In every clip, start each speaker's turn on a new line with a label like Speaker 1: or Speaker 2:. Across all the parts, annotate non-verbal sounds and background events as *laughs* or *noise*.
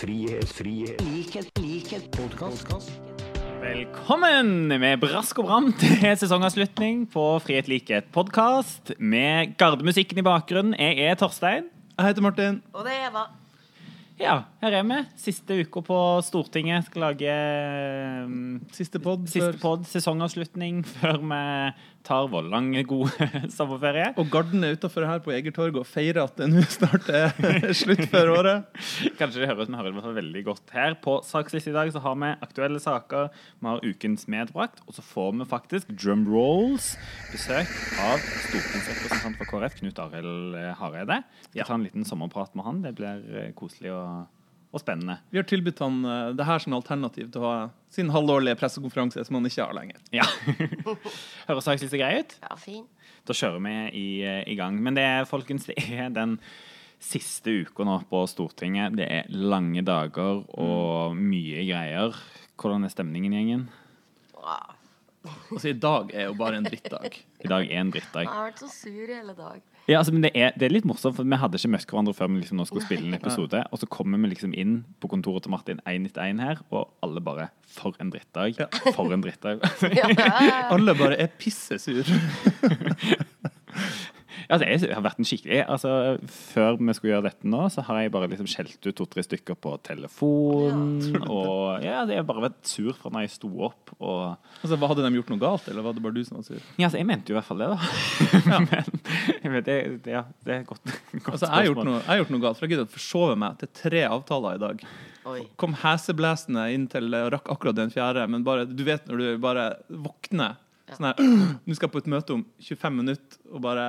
Speaker 1: frihet, frihet, likhet, likhet, podkast.
Speaker 2: Velkommen med brask og bram til sesongavslutning på Frihet likhet podkast med gardemusikken i bakgrunnen. Jeg er Torstein.
Speaker 3: Jeg heter Martin.
Speaker 4: Og det er Eva.
Speaker 2: Ja, her er vi. Siste uka på Stortinget. Skal lage um,
Speaker 3: Siste pod.
Speaker 2: siste pod, sesongavslutning, før vi tar vår lange, gode *laughs* sommerferie.
Speaker 3: Og Garden er utafor her på Egertorget og feirer at det nå snart er *laughs* slutt for året.
Speaker 2: Kanskje det høres, vi hører det veldig godt her. På saksliste i dag så har vi aktuelle saker, vi har ukens medbrakt, og så får vi faktisk drum rolls. Besøk av stortingsrepresentant for KrF, Knut Arild eh, Hareide. Vi tar en liten sommerprat med han. Det blir eh, koselig og, og spennende.
Speaker 3: Vi har tilbudt han eh, det her som alternativ til å ha sin halvårlige pressekonferanse, som han ikke har lenger.
Speaker 2: Ja. *laughs* Høres litt grei ut?
Speaker 4: Ja, fin.
Speaker 2: Da kjører vi i, eh, i gang. Men det er, folkens, det er den siste uka nå på Stortinget. Det er lange dager og mye greier. Hvordan er stemningen i gjengen?
Speaker 4: Wow.
Speaker 3: Altså, I dag er jo bare en drittdag.
Speaker 2: I dag er en drittdag.
Speaker 4: Jeg har vært så sur i hele dag.
Speaker 2: Ja, altså, men det er, det er litt morsomt, for vi hadde ikke møtt hverandre før vi liksom nå skulle spille en episode. Og så kommer vi liksom inn på kontoret til Martin én etter én her, og alle bare For en drittdag. For en drittdag.
Speaker 4: Ja, *laughs* ja, ja.
Speaker 3: Alle bare er pissesur. *laughs*
Speaker 2: altså, jeg har vært en skikkelig altså, Før vi skulle gjøre dette nå, så har jeg bare liksom skjelt ut to-tre stykker på telefon. *laughs* Og ja, jeg har bare vært sur fra når jeg sto opp. Og
Speaker 3: Altså, hva Hadde de gjort noe galt, eller var det bare du som var sur?
Speaker 2: ja, altså, jeg mente jo i hvert fall det, da. Ja. *laughs* Men jeg vet, det, det, ja, det er et godt, godt
Speaker 3: Altså, Jeg har gjort noe, jeg har gjort noe galt, for jeg gidder å forsove meg til tre avtaler i dag.
Speaker 4: Oi.
Speaker 3: Kom heseblesende inn til og rakk akkurat den fjerde, men bare, du vet når du bare våkner sånn her *clears throat* Nå skal jeg på et møte om 25 minutter, og bare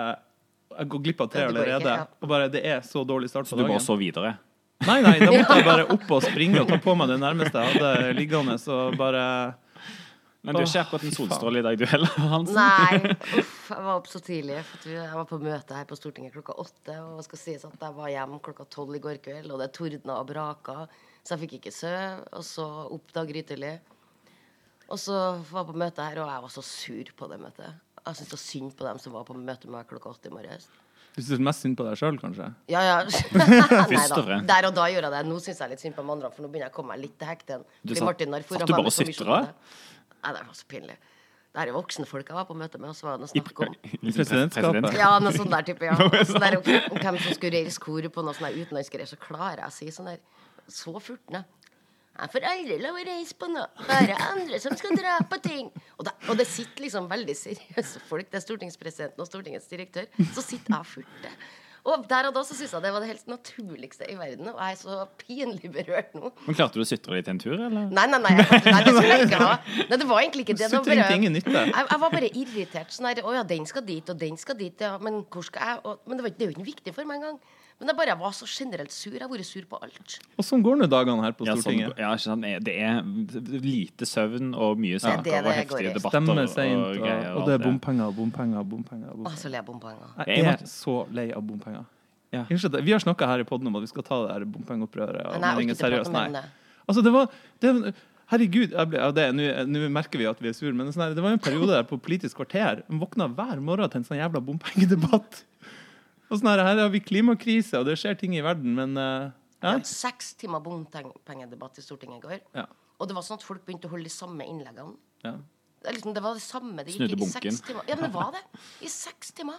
Speaker 3: Jeg går glipp av tre
Speaker 4: ikke,
Speaker 3: allerede.
Speaker 4: ja.
Speaker 3: Og bare Det er så dårlig start på dagen.
Speaker 2: Så du bare så videre?
Speaker 3: Nei, nei, da måtte jeg *laughs* bare opp og springe og ta på meg det nærmeste jeg hadde liggende, så bare
Speaker 2: Men du er ikke akkurat en solstråle i dag, du heller, Hansen?
Speaker 4: Nei, *laughs* uff, jeg var opp så tidlig. For jeg var på møte her på Stortinget klokka åtte. Og skal sies at jeg var hjemme klokka tolv i går kveld, og det tordna og braka. Så jeg fikk ikke sove. Og så opp da grytidlig. Og så var jeg på møte her, og jeg var så sur på det møtet. Jeg syntes så synd på dem som var på møte med meg klokka åtte i morges.
Speaker 3: Du syns mest synd på deg sjøl, kanskje?
Speaker 4: Ja, ja. Nei da. Der og da gjorde jeg det. Nå syns jeg litt synd på de andre, for nå begynner jeg å komme meg litt til hekten.
Speaker 2: Du satt-
Speaker 4: Martin
Speaker 2: satt du bare og
Speaker 4: sjokolade. Nei, det var så pinlig. Det er jo voksne folk jeg var på møte med, og så var det noe snakk om
Speaker 3: I presidentskapet.
Speaker 4: Ja, noe sånn der type, ja. Sånn der, om hvem som skulle reise koret på noe sånn der utenlandsk greier, så klarer jeg å si sånn der Så furtende. Jeg får aldri lov å reise på noe. Bare andre som skal dra på ting. Og det, og det sitter liksom veldig seriøse folk. Det er stortingspresidenten og Stortingets direktør. Så sitter jeg fullt det Og der og da så syns jeg det var det helt naturligste i verden. Og jeg er så pinlig berørt nå.
Speaker 2: Men Klarte du å sutre litt en tur, eller?
Speaker 4: Nei, nei, nei, jeg, nei det skulle jeg ikke ha. Nei, det var egentlig ikke det. det var
Speaker 3: bare,
Speaker 4: jeg, jeg var bare irritert. Sånn her, Å ja, den skal dit, og den skal dit. Ja. Men hvor skal jeg? Og, men det, var, det er jo ikke viktig for meg engang. Men jeg bare var så generelt sur. Jeg har vært sur på alt.
Speaker 3: Og sånn går nå dagene her på
Speaker 2: Ja, sånn,
Speaker 3: Stortinget.
Speaker 2: ja, ikke sant? Det er lite søvn og mye
Speaker 4: er
Speaker 2: saker
Speaker 4: det
Speaker 2: og
Speaker 4: det
Speaker 2: heftige debatter.
Speaker 3: Stemme
Speaker 2: og,
Speaker 3: seint, og,
Speaker 2: greier,
Speaker 3: og det er bompenger og bompenger. og bompenger,
Speaker 4: Å, så lei jeg bompenger.
Speaker 3: Jeg er så lei av bompenger.
Speaker 2: Ja.
Speaker 3: Vi har snakka her i podden om at vi skal ta det der bompengeopprøret. og
Speaker 4: jeg orker ikke prate
Speaker 3: seriøst.
Speaker 4: om
Speaker 3: Nei.
Speaker 4: det.
Speaker 3: Altså, det var det, Herregud, ja, nå, merker vi at vi er sur, men det, sånn her, det var en periode der på Politisk kvarter Man våkna hver morgen til en sånn jævla bompengedebatt. Og sånn her, her har vi klimakrise, og det skjer ting i verden, men eh,
Speaker 4: Vi hadde seks timer bompengedebatt i Stortinget i går.
Speaker 3: Ja.
Speaker 4: Og det var sånn at folk begynte å holde de samme innleggene.
Speaker 3: ja.
Speaker 4: Det, liksom, det var det samme. Det
Speaker 2: Snudde
Speaker 4: gikk i seks timer. Ja, men det var det. I seks timer.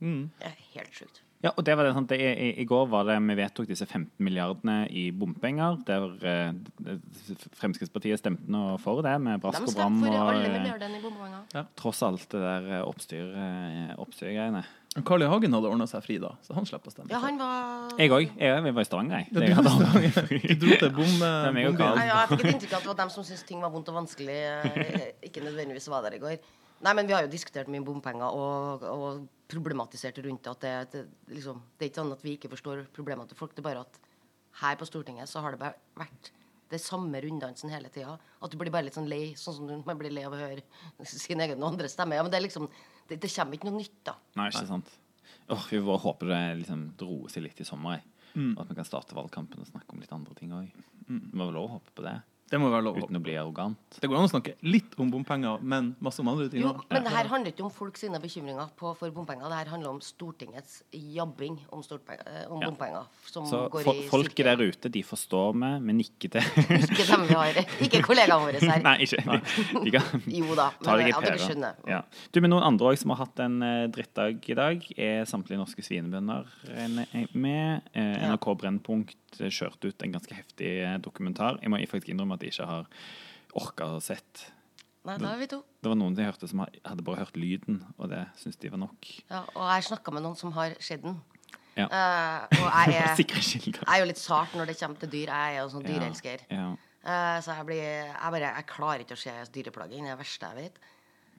Speaker 3: Mm.
Speaker 4: Det er helt sjukt.
Speaker 2: Ja, og det var det, sant? Det, i, I går var det vi vedtok disse 15 milliardene i bompenger. Der eh, Fremskrittspartiet stemte nå for det, med brask
Speaker 4: De
Speaker 2: og bram.
Speaker 4: stemte for alle
Speaker 2: eh,
Speaker 4: milliardene i bompenger.
Speaker 2: tross alt det der eh, oppstyr, oppstyrgreiene.
Speaker 3: Carl I. Hagen hadde ordna seg fri da, så han slapp å stemme.
Speaker 4: Ja, han var
Speaker 2: Jeg òg. Vi var i Stavanger, jeg.
Speaker 3: Ja, du, *laughs* du dro til bom... *laughs*
Speaker 4: Nei, ja, jeg fikk et inntrykk av at det var dem som syntes ting var vondt og vanskelig, eh, ikke nødvendigvis var der i går. Nei, men vi har jo diskutert mye bompenger og, og problematisert rundt det. At det, det, liksom, det er ikke sånn at vi ikke forstår problemene til folk. Det er bare at her på Stortinget så har det bare vært det samme runddansen hele tida. At du blir bare litt sånn lei, sånn som du- man blir lei av å høre sin egen og andres stemme. Ja, men det er liksom det, det kommer ikke noe nytt, da.
Speaker 2: Nei, ikke sant. Åh, vi bare håper det liksom roer seg litt i sommer.
Speaker 3: Mm.
Speaker 2: Og at vi kan starte valgkampen og snakke om litt andre ting òg. Det må vel lov å håpe på det.
Speaker 3: Det må være lov.
Speaker 2: uten å bli arrogant.
Speaker 3: Det går an å snakke litt om bompenger, men masse om andre ting
Speaker 4: Jo, men det her handler ikke om folk sine bekymringer på, for bompenger. Det her handler om Stortingets jabbing om, eh, om
Speaker 2: Ja.
Speaker 4: bompenger. Som
Speaker 2: Så
Speaker 4: går
Speaker 2: fo
Speaker 4: i
Speaker 2: folket der ute, de forstår meg, men ikke til.
Speaker 4: Ikke dem vi har. Ikke kollegaene våre her. *laughs*
Speaker 2: Nei, ikke. De, de kan *laughs*
Speaker 4: Jo da,
Speaker 2: ta
Speaker 4: men
Speaker 2: deg i
Speaker 4: ja, dere
Speaker 2: pæra.
Speaker 4: skjønner.
Speaker 2: Ja. Du, men noen andre òg som har hatt en eh, drittdag i dag, er samtlige norske svinebønder med. Eh, NRK Brennpunkt kjørte ut en ganske heftig dokumentar. Jeg må faktisk innrømme at jeg ikke har orka å sett.
Speaker 4: Nei, da er vi to.
Speaker 2: Det var noen jeg hørte som hadde bare hørt lyden, og det syntes de var nok.
Speaker 4: Ja, og jeg snakka med noen som har sett den.
Speaker 2: Ja.
Speaker 4: Uh, og *laughs* jeg er, jeg er jo litt sart når det kommer til dyr. Jeg er jo sånn dyreelsker.
Speaker 2: Ja.
Speaker 4: Eh, så jeg blir jeg, bare, jeg klarer ikke å se dyreplaging. Det er det verste jeg vet.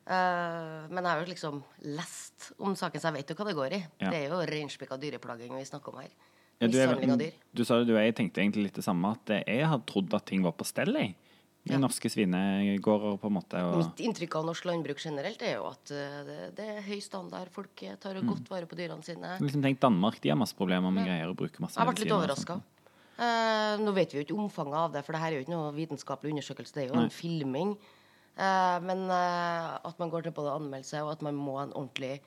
Speaker 4: Uh, men jeg har jo liksom lest om saken, så jeg vet jo hva det går i.
Speaker 2: Ja.
Speaker 4: Det er jo reinspikka dyreplaging vi snakker om her.
Speaker 2: Ja, du, er- du sa det, du, jeg tenkte egentlig litt det samme, at jeg hadde trodd at ting var på stell i. I
Speaker 4: Ja.
Speaker 2: norske svinegårder, på en måte. Og,
Speaker 4: Mitt inntrykk av norsk landbruk generelt er jo at eh, det, det er høy standard. Folk eh, tar
Speaker 2: Mm.
Speaker 4: godt vare på dyrene sine.
Speaker 2: liksom tenk Danmark, de har masse problemer med greier å bruke masse
Speaker 4: Jeg ble litt
Speaker 2: medisiner
Speaker 4: overraska.
Speaker 2: sånt.
Speaker 4: nå vet vi jo ikke omfanget av det, for det her er jo ikke noe vitenskapelig undersøkelse. Det er jo
Speaker 2: Nei.
Speaker 4: en filming. Eh, men eh, at man går til både anmeldelse, og at man må ha en ordentlig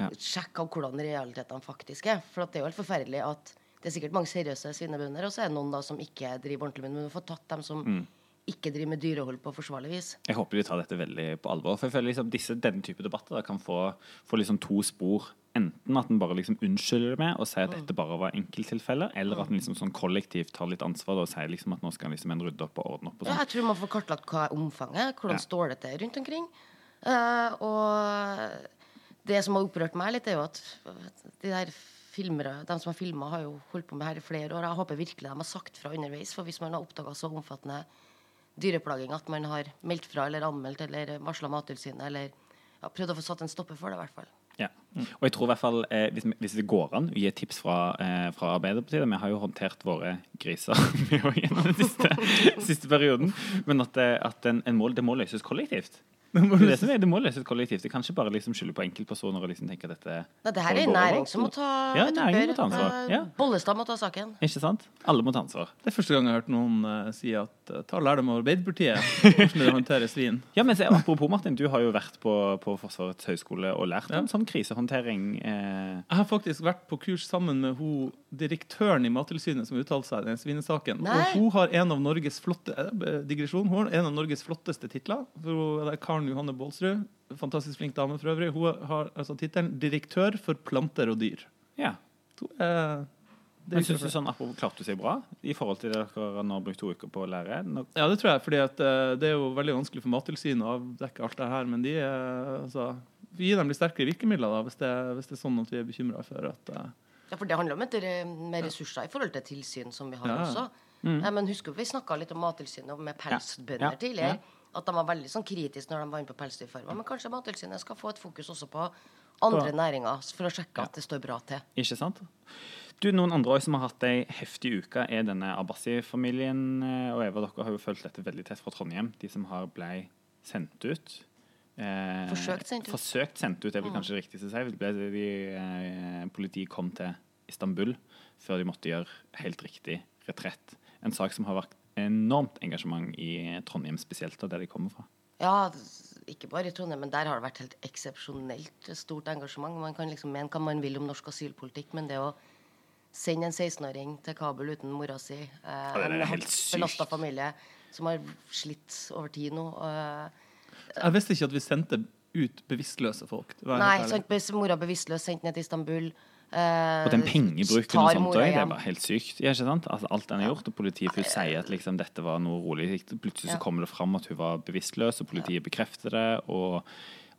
Speaker 2: Ja.
Speaker 4: sjekk av hvordan realitetene faktisk er. For at det er jo helt forferdelig at det er sikkert mange seriøse svinebønder, og så er det noen da som ikke driver ordentlig med det. Men vi får tatt dem som
Speaker 2: Mm.
Speaker 4: ikke driver med dyrehold på forsvarlig vis.
Speaker 2: Jeg håper de tar dette veldig på alvor. For jeg føler liksom disse, denne type debatter da, kan få, få liksom to spor. Enten at en bare liksom unnskylder det med og sier at dette bare var enkelttilfeller, eller at en liksom sånn kollektivt tar litt ansvar da, og sier liksom at nå skal liksom en rydde opp og ordne opp. og
Speaker 4: Ja,
Speaker 2: sånn.
Speaker 4: jeg tror man får kartlagt hva er omfanget, hvordan
Speaker 2: Ja.
Speaker 4: står det til rundt omkring. Uh, og det som har opprørt meg litt, er jo at de der filmere, de som har filma, har jo holdt på med her i flere år. Jeg håper virkelig de har sagt fra underveis, for hvis man har oppdaga så omfattende dyreplaging at man har meldt fra eller anmeldt eller varsla Mattilsynet eller ja, prøvd å få satt en stopper for det, i hvert fall.
Speaker 2: Ja. Og jeg tror i hvert fall, eh, hvis, hvis det går an å gi et tips fra, eh, fra Arbeiderpartiet Vi har jo håndtert våre griser *laughs* gjennom den siste, siste perioden. Men at, at en, en mål, det må løses kollektivt. Det, må det, som er, det må løses kollektivt. Det kan ikke bare liksom skylde på enkeltpersoner og liksom tenke at dette
Speaker 4: Nei, det her er en næring som må ta
Speaker 2: Ja, næringen må ta ansvar. Ja.
Speaker 4: Bollestad må ta saken.
Speaker 2: Ikke sant? Alle må ta ansvar.
Speaker 3: Det er første gang jeg har hørt noen uh, si at uh, ta lærdom av Arbeiderpartiet. *laughs* Hvordan de håndterer svin.
Speaker 2: Ja, men se, Apropos Martin, du har jo vært på, på Forsvarets høgskole og lært
Speaker 3: Ja.
Speaker 2: om sånn krisehåndtering. Eh,
Speaker 3: Jeg har faktisk vært på kurs sammen med hun, direktøren i Mattilsynet som uttalte seg i den svinesaken.
Speaker 4: Nei.
Speaker 3: Og hun har en av Norges flotte eh, digresjon, hun har en av Norges flotteste titler. For hun, Karen Johanne Baalsrud. Fantastisk flink dame for øvrig. Hun har altså tittelen 'Direktør for planter og dyr'.
Speaker 2: ja.
Speaker 3: Så, eh, det
Speaker 2: Men syns du sånn apropos klarte du seg bra i forhold til det dere nå har brukt to uker på å lære? Nå,
Speaker 3: Ja, det tror jeg. fordi at eh, det er jo veldig vanskelig for Mattilsynet å avdekke alt det her. Men de er, altså, vi gir dem litt sterkere virkemidler da, hvis det, hvis det er sånn at vi er bekymra for at eh,
Speaker 4: Ja, for det handler om et, eh, med ressurser i forhold til tilsyn som vi har
Speaker 3: Ja.
Speaker 4: også. Eh, men husker vi snakka litt om Mattilsynet og med pelsbønder
Speaker 2: Ja.
Speaker 4: tidligere. At de var veldig sånn kritiske når de var inne på pelsdyrfarmer. Men kanskje Mattilsynet skal få et fokus også på andre næringer for å sjekke at det står bra til.
Speaker 2: Ikke sant? Du, Noen andre som har hatt ei heftig uke, er denne Abbasi-familien. eh, Og Eva, dere har jo fulgt dette veldig tett fra Trondheim. De som har ble sendt ut. Eh,
Speaker 4: Forsøkt sendt ut.
Speaker 2: Forsøkt sendt ut, er vel kanskje riktig å si. De, eh, politiet kom til Istanbul før de måtte gjøre helt riktig retrett. En sak som har vært enormt engasjement i Trondheim spesielt, og der de kommer fra.
Speaker 4: Ja, ikke bare i Trondheim, men der har det vært helt eksepsjonelt stort engasjement. Man kan liksom mene hva man vil om norsk asylpolitikk, men det å sende en 16-åring til Kabul uten mora si eh, En belasta familie som har slitt over tid nå eh,
Speaker 3: Jeg visste ikke at vi sendte ut bevisstløse folk.
Speaker 4: Nei, sant, mora bevisstløs, sendt ned til Istanbul. Eh,
Speaker 2: Og den pengebruken og sånt òg, det er bare helt sykt. Ja? Altså, alt den har gjort, og politiet hun sier at liksom, dette var noe rolig. Plutselig så kommer det fram at hun var bevisstløs, og politiet bekrefter det. og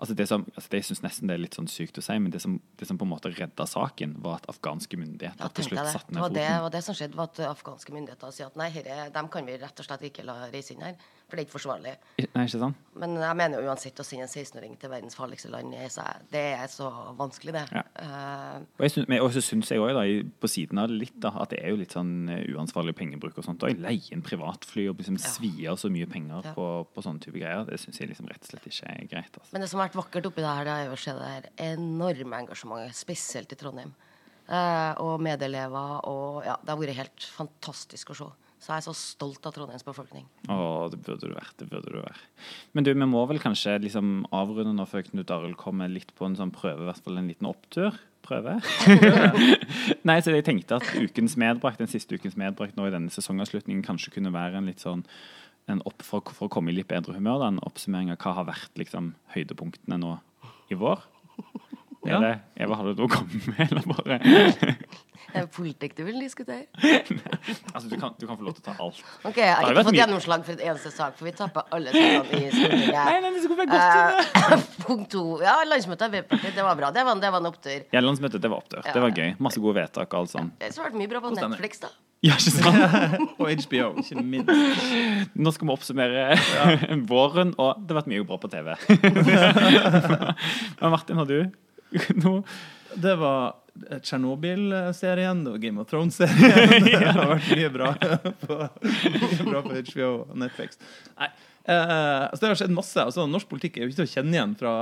Speaker 2: Altså det som, altså det, jeg synes nesten det er litt sånn sykt å si, men det som, det som på en måte redda saken, var at afghanske myndigheter
Speaker 4: Ja,
Speaker 2: til slutt satte
Speaker 4: Det
Speaker 2: ned
Speaker 4: var det,
Speaker 2: foten.
Speaker 4: var det som skjedde, var at afghanske myndigheter sier at nei, herre, dem kan vi rett og slett ikke la reise inn her. For det er ikke forsvarlig.
Speaker 2: Nei, ikke sant?
Speaker 4: Men jeg mener jo uansett å sende en 16-åring til verdens farligste land, så- det er så vanskelig, det.
Speaker 2: Ja.
Speaker 4: Eh,
Speaker 2: Og jeg syns, men også syns jeg også, på siden av det litt, da, at det er jo litt sånn eh, uansvarlig pengebruk og sånt. Og leie inn privatfly og liksom svi av så mye penger
Speaker 4: Ja.
Speaker 2: på, på sånne type greier. Det syns jeg liksom rett og slett ikke er greit. Altså.
Speaker 4: men det som har vært vakkert oppi det her, det er jo se det her enorme engasjementet, spesielt i Trondheim. Eh, og medelever og Ja, det har vært helt fantastisk å se. Så jeg er så stolt av Trondheims befolkning.
Speaker 2: Å, det burde du vært. det burde du være. Men du, vi må vel kanskje liksom avrunde nå før Knut Arild kommer litt på en sånn prøve, i hvert fall en liten opptur. Prøve. *laughs* Nei, så jeg tenkte at ukens medbrakt, den siste ukens medbrakt nå i denne sesongavslutningen kanskje kunne være en litt sånn en opp, for, for å komme i litt bedre humør, da, en oppsummering av hva har vært liksom, høydepunktene nå i vår.
Speaker 3: Ja.
Speaker 2: Er det, Eva, har du noe å komme med, eller bare *laughs*
Speaker 4: Det Er politikk du vil diskutere? *laughs*
Speaker 2: Altså, du kan, du kan få lov til å ta alt.
Speaker 4: Ok, Jeg har ikke fått
Speaker 2: mye-
Speaker 4: gjennomslag for et eneste sak, for vi tapper alle sakene i Stortinget.
Speaker 2: nei, det skulle være godt
Speaker 4: Eh, *laughs* punkt to. Ja, landsmøtet i Arbeiderpartiet, det var bra. Det var, det var en opptur.
Speaker 2: Ja, landsmøtet, det var opptur. Det var gøy. Masse gode vedtak og alt sånt.
Speaker 4: Det har vært mye bra på. Netflix, da.
Speaker 2: Ja, ikke sant?
Speaker 3: Og HBO, ikke minst.
Speaker 2: Nå skal vi oppsummere våren, og det har vært mye bra på TV. Men Martin, har du *laughs* noe?
Speaker 3: Det var Tsjernobyl-serien, det var Game of Thrones-serien. *laughs* Det har vært mye bra på, mye bra på HBO og Netflix. Nei, eh, altså det har skjedd masse. Altså, norsk politikk er jo ikke til å kjenne igjen fra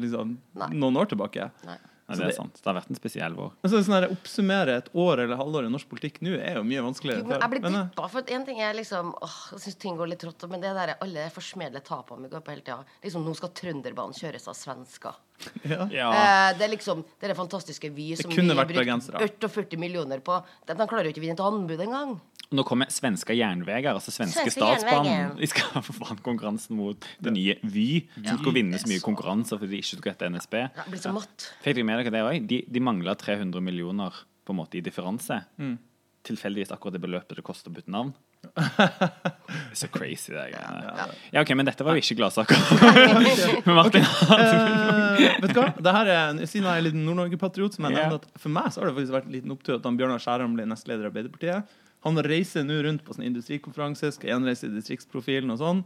Speaker 3: liksom, noen år tilbake.
Speaker 4: Nei.
Speaker 2: Nei, det er sant. Det har vært en spesiell vår.
Speaker 3: Altså, sånn her, Oppsummere et år eller halvår i norsk politikk nå er jo mye vanskeligere.
Speaker 4: Jeg blir
Speaker 3: eh,
Speaker 4: for en ting er liksom åh, Jeg syns ting går litt trått, men det der alle forsmedelige tapene vi går på hele tida Liksom, nå skal Trønderbanen kjøres av svensker.
Speaker 3: Ja.
Speaker 4: Eh, det er liksom Det er fantastiske Vy som vi har brukt
Speaker 3: bergensere.
Speaker 4: 48 millioner på. De, de klarer jo ikke å vinne et anbud engang.
Speaker 2: Nå kommer svenske jernveger, altså svenske
Speaker 4: Svenske
Speaker 2: statsbanen. De skal *laughs* få faen konkurransen mot det nye Vy, som skulle vinne så mye konkurranser fordi de ikke tok etter NSB.
Speaker 4: Jeg blir så matt.
Speaker 2: Fikk dere med dere det òg? De, de mangla 300 millioner på en måte i differanse.
Speaker 3: Mm.
Speaker 2: Tilfeldigvis akkurat det beløpet det koster å bytte navn. Det *laughs* så crazy, det greiene. Ja, OK, men dette var jo ikke gladsaker. *laughs* Martin,
Speaker 3: Eh, vet du hva? Det her er, siden jeg er litt Nord-Norge-patriot, som jeg
Speaker 2: Ja.
Speaker 3: nevnte, at for meg så har det faktisk vært en liten opptur at han Bjørnar Skjæran ble nestleder i Arbeiderpartiet. Han reiser nå rundt på sånn industrikonferanse, skal gjenreise distriktsprofilen og sånn.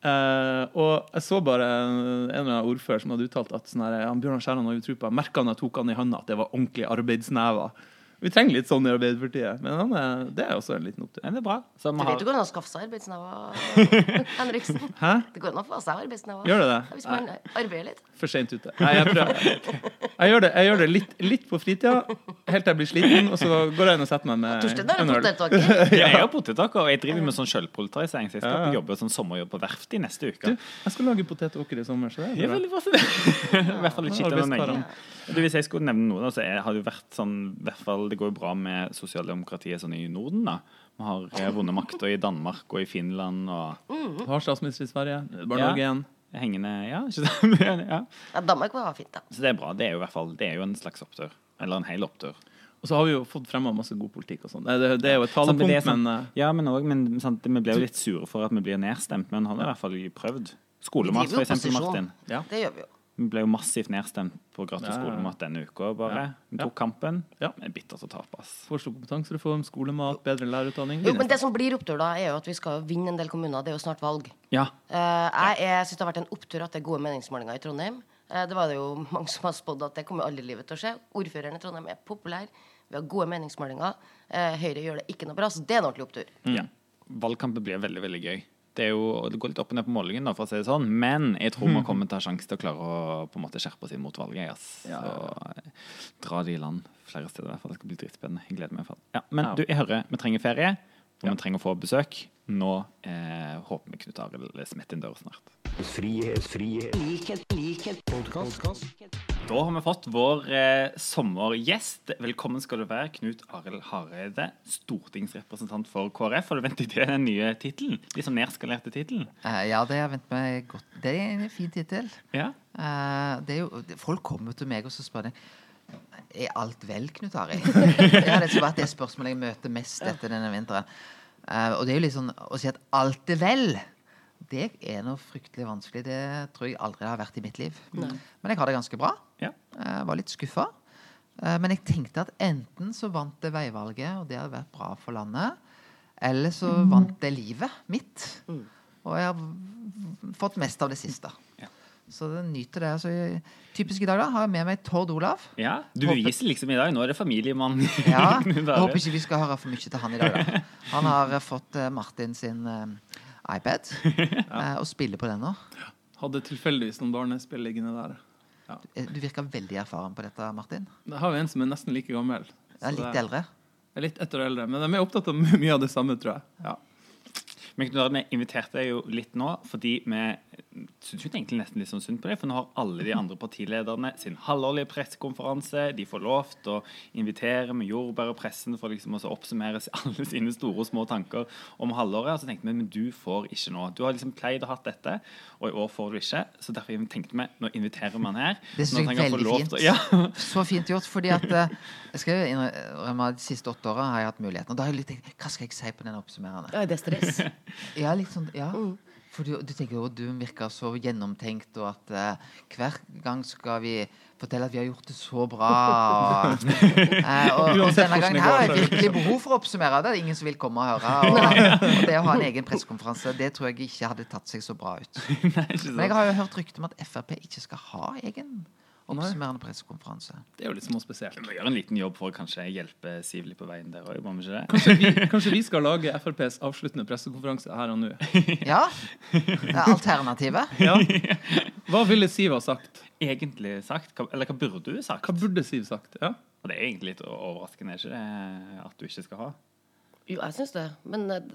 Speaker 3: Uh, og jeg så bare en eller annen ordfører som hadde uttalt at sånn her, han Bjørnar Skjæran har jo tro på Merka han jeg tok han i hånda, at det var ordentlig arbeidsnever. Vi trenger litt sånn i Arbeiderpartiet, men han er, det er også en liten opptur.
Speaker 2: Men det er bra. Så
Speaker 4: Du vet
Speaker 2: har,
Speaker 4: du går an å skaffe seg arbeidsnever, *laughs* Henriksen.
Speaker 3: Hæ?
Speaker 4: Det går an å få seg arbeidsnever.
Speaker 3: Gjør det det?
Speaker 4: Hvis man arbeider litt.
Speaker 3: For sent ute. Nei, jeg, prøver. jeg gjør det, jeg gjør det litt, litt på fritida, helt til jeg blir sliten, og så går jeg inn og setter meg med
Speaker 4: Torstein er
Speaker 3: øl.
Speaker 4: potetåker. *laughs*
Speaker 2: jeg er jo potetaker, og jeg driver med sånn sjølpolitisering, så jeg skal
Speaker 3: Ja, ja.
Speaker 2: på jobbe sånn sommerjobb på verft i neste uke.
Speaker 3: Du, jeg skal lage potetåker i sommer, så det
Speaker 2: Det
Speaker 3: er bra.
Speaker 2: bra. I hvert fall litt
Speaker 3: Ja,
Speaker 2: skitt enn
Speaker 3: arbeidskarene.
Speaker 2: hvis jeg skulle nevne noe, da, så jeg har det jo vært sånn i hvert fall, Det går jo bra med sosialdemokratiet sånn i Norden. da. Vi har eh, vunnet makta i Danmark og i Finland og
Speaker 3: Har statsminister i Sverige. Er bare
Speaker 2: Ja.
Speaker 3: Norge igjen.
Speaker 2: hengende Ja, *laughs* ikke sant? ja.
Speaker 4: Ja, Danmark var fint, da.
Speaker 2: Så det er bra. Det er jo i hvert fall Det er jo en slags opptur. Eller en hel opptur.
Speaker 3: Og så har vi jo fått fremma masse god politikk og sånn. Det, det, det er jo et talepunkt,
Speaker 2: sånn-
Speaker 3: men eh,
Speaker 2: Ja, men, også, men sant, vi ble jo litt sure for at vi blir nedstemt, men han har i hvert fall prøvd. Skolemat, for eksempel. Martin.
Speaker 3: ja.
Speaker 4: Det gjør vi jo.
Speaker 2: Vi ble jo massivt nedstemt på Gratis skolemat denne uka, bare. Vi
Speaker 3: Ja.
Speaker 2: tok kampen.
Speaker 3: Ja.
Speaker 2: Det er bittert å tape, ass.
Speaker 3: Foreslo kompetansereform, skolemat, bedre lærerutdanning.
Speaker 4: Jo, men det som blir opptur, da, er jo at vi skal vinne en del kommuner. Det er jo snart valg.
Speaker 2: Ja.
Speaker 4: Eh, jeg syns det har vært en opptur at det er gode meningsmålinger i Trondheim. Eh, det var det jo mange som har spådd at det kommer aldri i livet til å skje. Ordføreren i Trondheim er populær. Vi har gode meningsmålinger. Eh, Høyre gjør det ikke noe bra, så det er en ordentlig opptur.
Speaker 2: Ja. Valgkampen blir veldig veldig gøy. Det, er jo, det går litt opp og ned på målingen, da, for å si det sånn, men jeg tror vi kommer til å ha sjanse til å klare å på en måte skjerpe oss inn mot valget. Yes. Ja,
Speaker 3: Ja,
Speaker 2: Så eh, dra det i land flere steder. i hvert fall. Det skal bli dritspennende. Jeg gleder meg. i hvert fall. Ja, men
Speaker 3: Ja.
Speaker 2: du, jeg hører vi trenger ferie, og
Speaker 3: Ja.
Speaker 2: vi trenger å få besøk. Nå eh, håper vi Knut Arild smetter inn døra snart.
Speaker 1: Frihet, frihet, likhet, likhet, Podcast.
Speaker 2: Da har vi fått vår eh, sommergjest. Velkommen skal du være, Knut Arild Hareide, stortingsrepresentant for KrF. Har du ventet til den nye tittelen? Liksom nedskalerte tittelen?
Speaker 5: Uh, ja, det har jeg ventet meg godt. Det er en fin tittel.
Speaker 2: Ja.
Speaker 5: Det jo, det- folk kommer til meg og så spør de Er alt vel, Knut Arild? *laughs* det har vært det spørsmålet jeg møter mest etter denne vinteren. Uh, og det er jo litt sånn å si at alt er vel. Det er noe fryktelig vanskelig. Det tror jeg aldri har vært i mitt liv. Men jeg har det ganske bra.
Speaker 2: Ja.
Speaker 5: Jeg var litt skuffa. Uh, Men jeg tenkte at enten så vant det veivalget, og det hadde vært bra for landet. Eller så vant det livet mitt. Og jeg har fått mest av det siste.
Speaker 2: Ja.
Speaker 5: Så den nyter det. Altså, typisk i dag da, har jeg med meg Tord Olav.
Speaker 2: Ja, Du
Speaker 5: Håper-
Speaker 2: viser liksom i dag. Nå er det familiemann.
Speaker 5: Ja, *laughs* jeg håper ikke vi skal høre for mye til han i dag. Da. Han har eh, fått eh, Martin sin uh, iPad *laughs* eh, og spiller på den nå.
Speaker 3: Hadde tilfeldigvis noen barnespill liggende der.
Speaker 5: Ja. Du virker veldig erfaren på dette, Martin.
Speaker 3: Jeg har jo en som er nesten like gammel.
Speaker 5: Er litt eldre.
Speaker 3: Er litt ett år eldre, men de er opptatt av mye av det samme, tror jeg. Ja.
Speaker 2: Men vi inviterte deg jo litt nå fordi vi syns hun egentlig nesten litt sånn synd på det, For nå har alle de andre partilederne sin halvårlige pressekonferanse. De får lov til å invitere med jordbær og pressen for liksom å oppsummere *laughs* alle sine store og små tanker om halvåret. Og så tenkte vi men du får ikke nå. Du har liksom pleid å ha dette, og i år får du ikke. Så derfor tenkte vi nå inviterer vi han her.
Speaker 5: Det
Speaker 2: syns
Speaker 5: synes jeg er veldig fint.
Speaker 2: til å- Ja.
Speaker 5: Så fint gjort. fordi at eh, jeg skal innrømme De siste åtte åra har jeg hatt muligheten. Og da har jeg litt tenkt Hva skal jeg si på den oppsummerende?
Speaker 4: Ja, det er stress. *laughs*
Speaker 5: Ja, litt sånn, ja. For du, du tenker jo du virker så gjennomtenkt, og at eh, hver gang skal vi fortelle at vi har gjort det så bra. Og, *laughs* eh, og,
Speaker 3: Uansett
Speaker 5: denne
Speaker 3: hvordan
Speaker 5: gangen her har jeg virkelig behov for å oppsummere. Det er det ingen som vil komme og høre. Og, og det å ha en egen pressekonferanse, det tror jeg ikke hadde tatt seg så bra ut. *laughs*
Speaker 2: Nei, ikke sant?
Speaker 5: Men jeg har jo hørt rykte om at Frp ikke skal ha egen oppsummerende pressekonferanse.
Speaker 3: Det er jo litt småspesielt.
Speaker 2: Vi må gjøre en liten jobb for å kanskje hjelpe Siv litt på veien der òg, må vi ikke det?
Speaker 3: Kanskje vi, *laughs* kanskje vi skal lage FrPs avsluttende pressekonferanse her og nå. *laughs*
Speaker 5: Ja. Det er alternativet. *laughs*
Speaker 3: Ja. Hva ville Siv ha sagt?
Speaker 2: Egentlig sagt, eller hva burde du sagt?
Speaker 3: Hva burde Siv sagt? Ja.
Speaker 2: Og det er egentlig litt overraskende, er ikke det, at du ikke skal ha?
Speaker 4: Jo, jeg syns det. Men eh,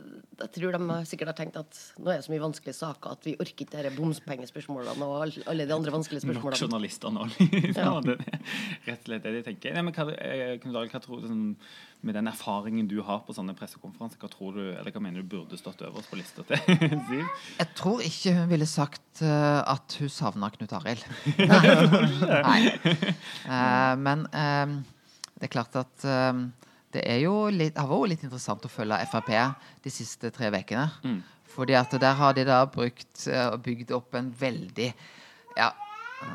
Speaker 4: jeg tror de sikkert har tenkt at nå er det så mye vanskelige saker at vi orker ikke disse bompengespørsmålene og alle de andre vanskelige
Speaker 2: Nok
Speaker 4: spørsmålene.
Speaker 2: journalister nå.
Speaker 4: Ja. *laughs*
Speaker 2: det er rett og slett det de tenker. Nei, men hva, eh, Knut Arild, hva tror du, Med den erfaringen du har på sånne pressekonferanser, hva tror du, eller hva mener du burde stått øverst på lista til *laughs* Siv?
Speaker 5: Jeg tror ikke hun ville sagt eh, at hun savna Knut Arild. *laughs* Nei. Nei. men det er klart at det er jo litt, har vært litt interessant å følge Frp de siste tre ukene.
Speaker 2: Mm.
Speaker 5: Fordi at der har de da brukt eh, og bygd opp en veldig Ja.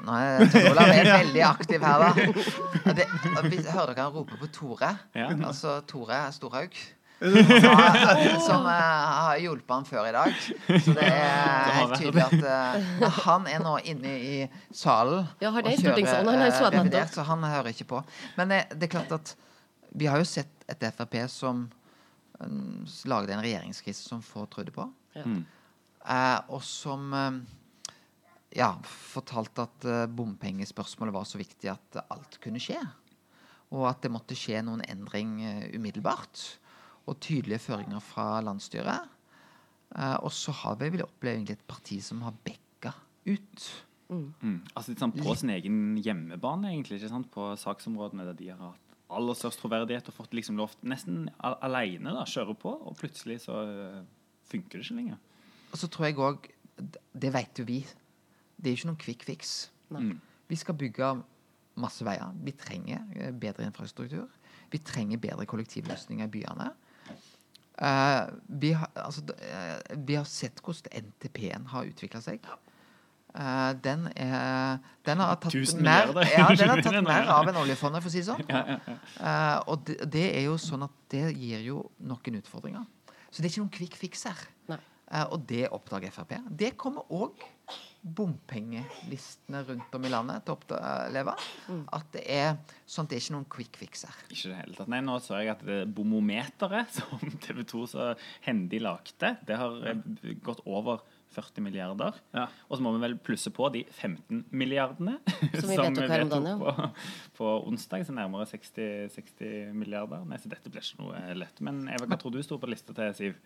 Speaker 5: Nå er Olav er *laughs* veldig aktiv her, da. Det, vi, hører dere han rope på Tore?
Speaker 2: Ja.
Speaker 5: Altså Tore Storhaug. *laughs* Som, som eh, har hjulpet han før i dag. Så det er *laughs* helt tydelig at uh, han er nå inne i salen
Speaker 4: Ja, har det
Speaker 5: og
Speaker 4: kjører stortingssalen? Han har så
Speaker 5: revidert, så han hører ikke på. Men det, det er klart at vi har jo sett et Frp som um, lagde en regjeringskrise som få trodde på.
Speaker 4: Ja.
Speaker 2: Mm.
Speaker 5: Eh, og som eh, ja, fortalte at eh, bompengespørsmålet var så viktig at alt kunne skje. Og at det måtte skje noen endring eh, umiddelbart. Og tydelige føringer fra landsstyret. Eh, og så har vi vel opplevd et parti som har bekka ut.
Speaker 2: Mm. Altså litt sånn På sin egen hjemmebane, egentlig, ikke sant? på saksområdene der de har hatt aller størst troverdighet og fått liksom lov nesten aleine alene kjøre på, og plutselig så øh, funker det ikke lenger.
Speaker 5: Og så tror jeg òg Det vet jo vi. Det er ikke noen quick fix.
Speaker 2: Mm.
Speaker 5: Vi skal bygge masse veier. Vi trenger eh, bedre infrastruktur. Vi trenger bedre kollektivløsninger i byene. Uh, vi, har, altså, eh, vi har sett hvordan NTP-en har utvikla seg. Eh, den, er, den har tatt mer, *laughs* ja, den har tatt *laughs*
Speaker 2: er-
Speaker 5: mer av enn oljefondet, for å si det sånn.
Speaker 2: Ja, ja, ja.
Speaker 5: Eh, og det, det er jo sånn at det gir jo noen utfordringer. Så det er ikke noen quick fix her. Eh, og det oppdager Frp. Det kommer òg bompengelistene rundt om i landet til å oppleve. At det er sånn at det er ikke noen quick fix her.
Speaker 2: Ikke det hele tatt. Nei, nå så jeg at det bomometeret *laughs* som TV 2 så hendig lagde, det har gått over 40 milliarder.
Speaker 3: Ja.
Speaker 2: Og så må vi vel plusse på de 15 milliardene
Speaker 4: Som vi *laughs* vedtok her om dagen, ja.
Speaker 2: på, på onsdag, så nærmere 60, 60 milliarder. Nei, så dette blir ikke noe lett. Men Eva, hva tror du sto på lista til Siv?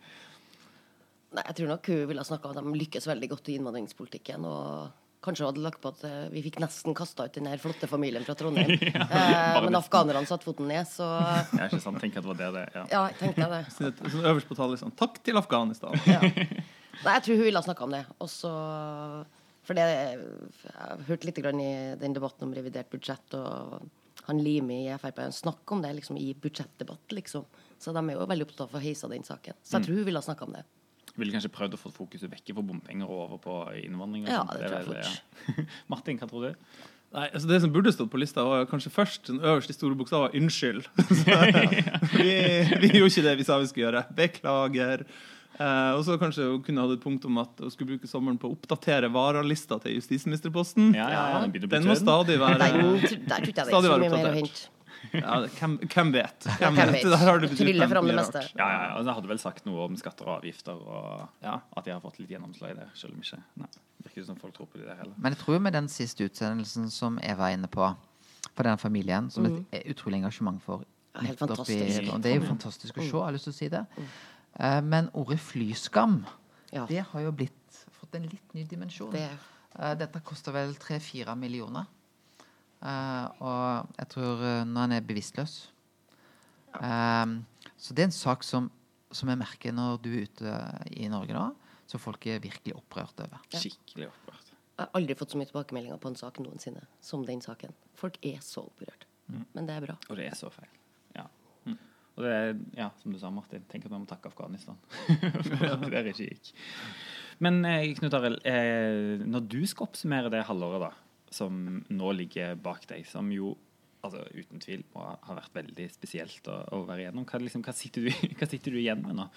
Speaker 4: Nei, jeg tror nok hun ville ha snakka om at de lykkes veldig godt i innvandringspolitikken. og Kanskje hadde lagt på at eh, vi fikk nesten kasta ut den her flotte familien fra Trondheim. *laughs* eh, men afghanerne satte foten ned, så
Speaker 2: Ja, ikke sant? Tenk at det var det det ja.
Speaker 4: ja, tenkte jeg det. *laughs*
Speaker 3: Så det- øverst på tallet liksom Takk til Afghanistan.
Speaker 4: Ja. Nei, jeg tror hun ville ha snakka om det. Også, For det Jeg har hørt litt grann i den debatten om revidert budsjett, og han Limi i Frp snakker om det liksom i budsjettdebatt, liksom. Så de er jo veldig opptatt av å heise den saken. Så jeg tror hun ville ha snakka om det.
Speaker 2: Ville kanskje prøvd å få fokuset vekk fra bompenger og over på innvandring. og
Speaker 4: Ja, det tror jeg
Speaker 2: fort. ja. *laughs* Martin, hva tror du?
Speaker 3: Nei, altså Det som burde stått på lista, var kanskje først den øverste store bokstaver 'unnskyld'. *laughs* *laughs* vi, vi gjorde ikke det vi sa vi skulle gjøre. Beklager. Eh, og så kanskje hun kunne hatt et punkt om at hun skulle bruke sommeren på å oppdatere varalista til justisministerposten.
Speaker 2: Ja, ja, ja, den
Speaker 3: må stadig være
Speaker 4: Der, jeg det
Speaker 3: Stadig være oppdatert. ja, hvem, hvem vet? Hvem? Der har du betydd mye rart.
Speaker 2: Ja, ja, ja. og Jeg hadde vel sagt noe om skatter og avgifter, og
Speaker 3: Ja.
Speaker 2: at de har fått litt gjennomslag i det. Selv om ikke Nei, virker ikke som folk tror på det heller.
Speaker 5: Men jeg tror med den siste utsendelsen som Eva er inne på, for den familien, som det er utrolig engasjement for
Speaker 4: Ja, helt
Speaker 5: i- og Det er jo fantastisk å se. Jeg har lyst til å si det. Eh, men ordet flyskam,
Speaker 4: Ja.
Speaker 5: det har jo blitt fått en litt ny dimensjon.
Speaker 4: Det,
Speaker 5: Eh, dette koster vel tre-fire millioner. Eh, og jeg tror uh, når han er bevisstløs. Eh, så det er en sak som, som jeg merker når du er ute i Norge nå, som folk er virkelig opprørt over.
Speaker 2: Skikkelig opprørt.
Speaker 4: jeg har aldri fått så mye tilbakemeldinger på en sak noensinne som den saken. Folk er så opprørt. Men det er bra.
Speaker 2: Og det er så feil. Ja. Og det er, ja, som du sa, Martin, tenk at vi må takke Afghanistan. *laughs* For at det ikke gikk. Men eh, Knut Arild, eh, når du skal oppsummere det halvåret da, som nå ligger bak deg, som jo altså, uten tvil må ha vært veldig spesielt å, å være igjennom, hva, liksom, hva, sitter du, *laughs* hva sitter du igjen med nå?